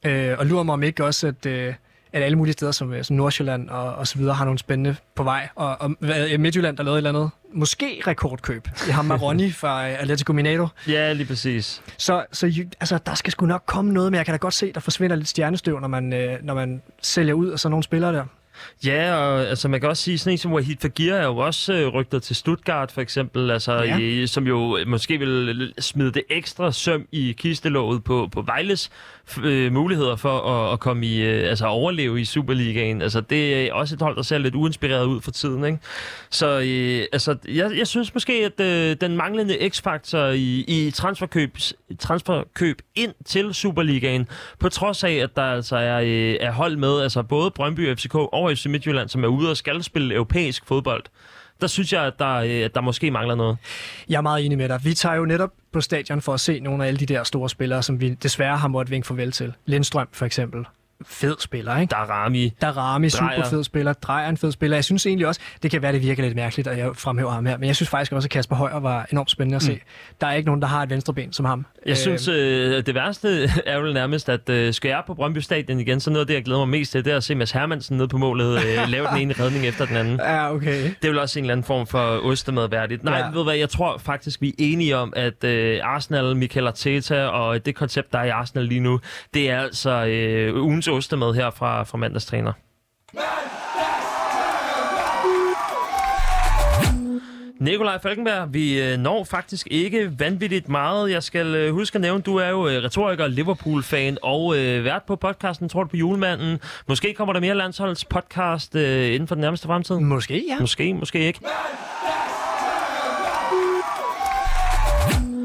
Øh, og lurer mig om ikke også, at, øh, at alle mulige steder som, øh, som Nordsjælland og, og så videre har nogle spændende på vej. Og, og Midtjylland, der lavede et eller andet, måske rekordkøb i ham Maroni fra øh, Atletico Mineiro. Ja, lige præcis. Så, så altså, der skal sgu nok komme noget, men jeg kan da godt se, der forsvinder lidt stjernestøv, når man, øh, når man sælger ud af sådan nogle spillere der. Ja, og altså, man kan også sige, sådan en som Wahid Fagir er jo også øh, rygtet til Stuttgart, for eksempel, altså, Ja. i, som jo måske vil smide det ekstra søm i kistelåget på, på Vejles øh, muligheder for at, at komme i, øh, altså overleve i Superligaen. Altså, det er også et hold, der ser lidt uinspireret ud for tiden, ikke? Så øh, altså, jeg, jeg synes måske, at øh, den manglende x-faktor i, i transferkøb, transferkøb ind til Superligaen, på trods af, at der altså er, øh, er hold med, altså både Brøndby, FCK og FC Midtjylland, som er ude og skal spille europæisk fodbold, der synes jeg, at der, øh, at der måske mangler noget. Jeg er meget enig med dig. Vi tager jo netop på stadion for at se nogle af alle de der store spillere, som vi desværre har måttet vinke farvel til. Lindstrøm for eksempel. Fed spiller, ikke? Darami, super Dreyer. fed spiller. Drejer en fed spiller. Jeg synes egentlig også, det kan være, det virker lidt mærkeligt, at jeg fremhæver ham her, men jeg synes faktisk også, at Kasper Højer var enormt spændende at se. Mm. Der er ikke nogen, der har et venstreben som ham. Jeg synes, øh, det værste er jo nærmest, at øh, skal jeg på Brøndby Stadion igen, så noget af det, jeg glæder mig mest til, det er at se Mads Hermansen nede på målet øh, lave den ene redning efter den anden. Ja, okay. Det er vel også en eller anden form for ostemad værdigt. Nej, Ja. ved hvad, jeg tror faktisk, vi er enige om, at øh, Arsenal, Mikel Arteta og det koncept, der er i Arsenal lige nu, det er altså øh, ugens ostemad her fra, fra mandagstræner. Nikolaj Falkenberg, vi øh, når faktisk ikke vanvittigt meget. Jeg skal øh, huske at nævne, du er jo øh, retoriker, Liverpool-fan og øh, vært på podcasten, tror du på julemanden. Måske kommer der mere landsholdspodcast øh, inden for den nærmeste fremtid. Måske, ja. Måske, måske ikke.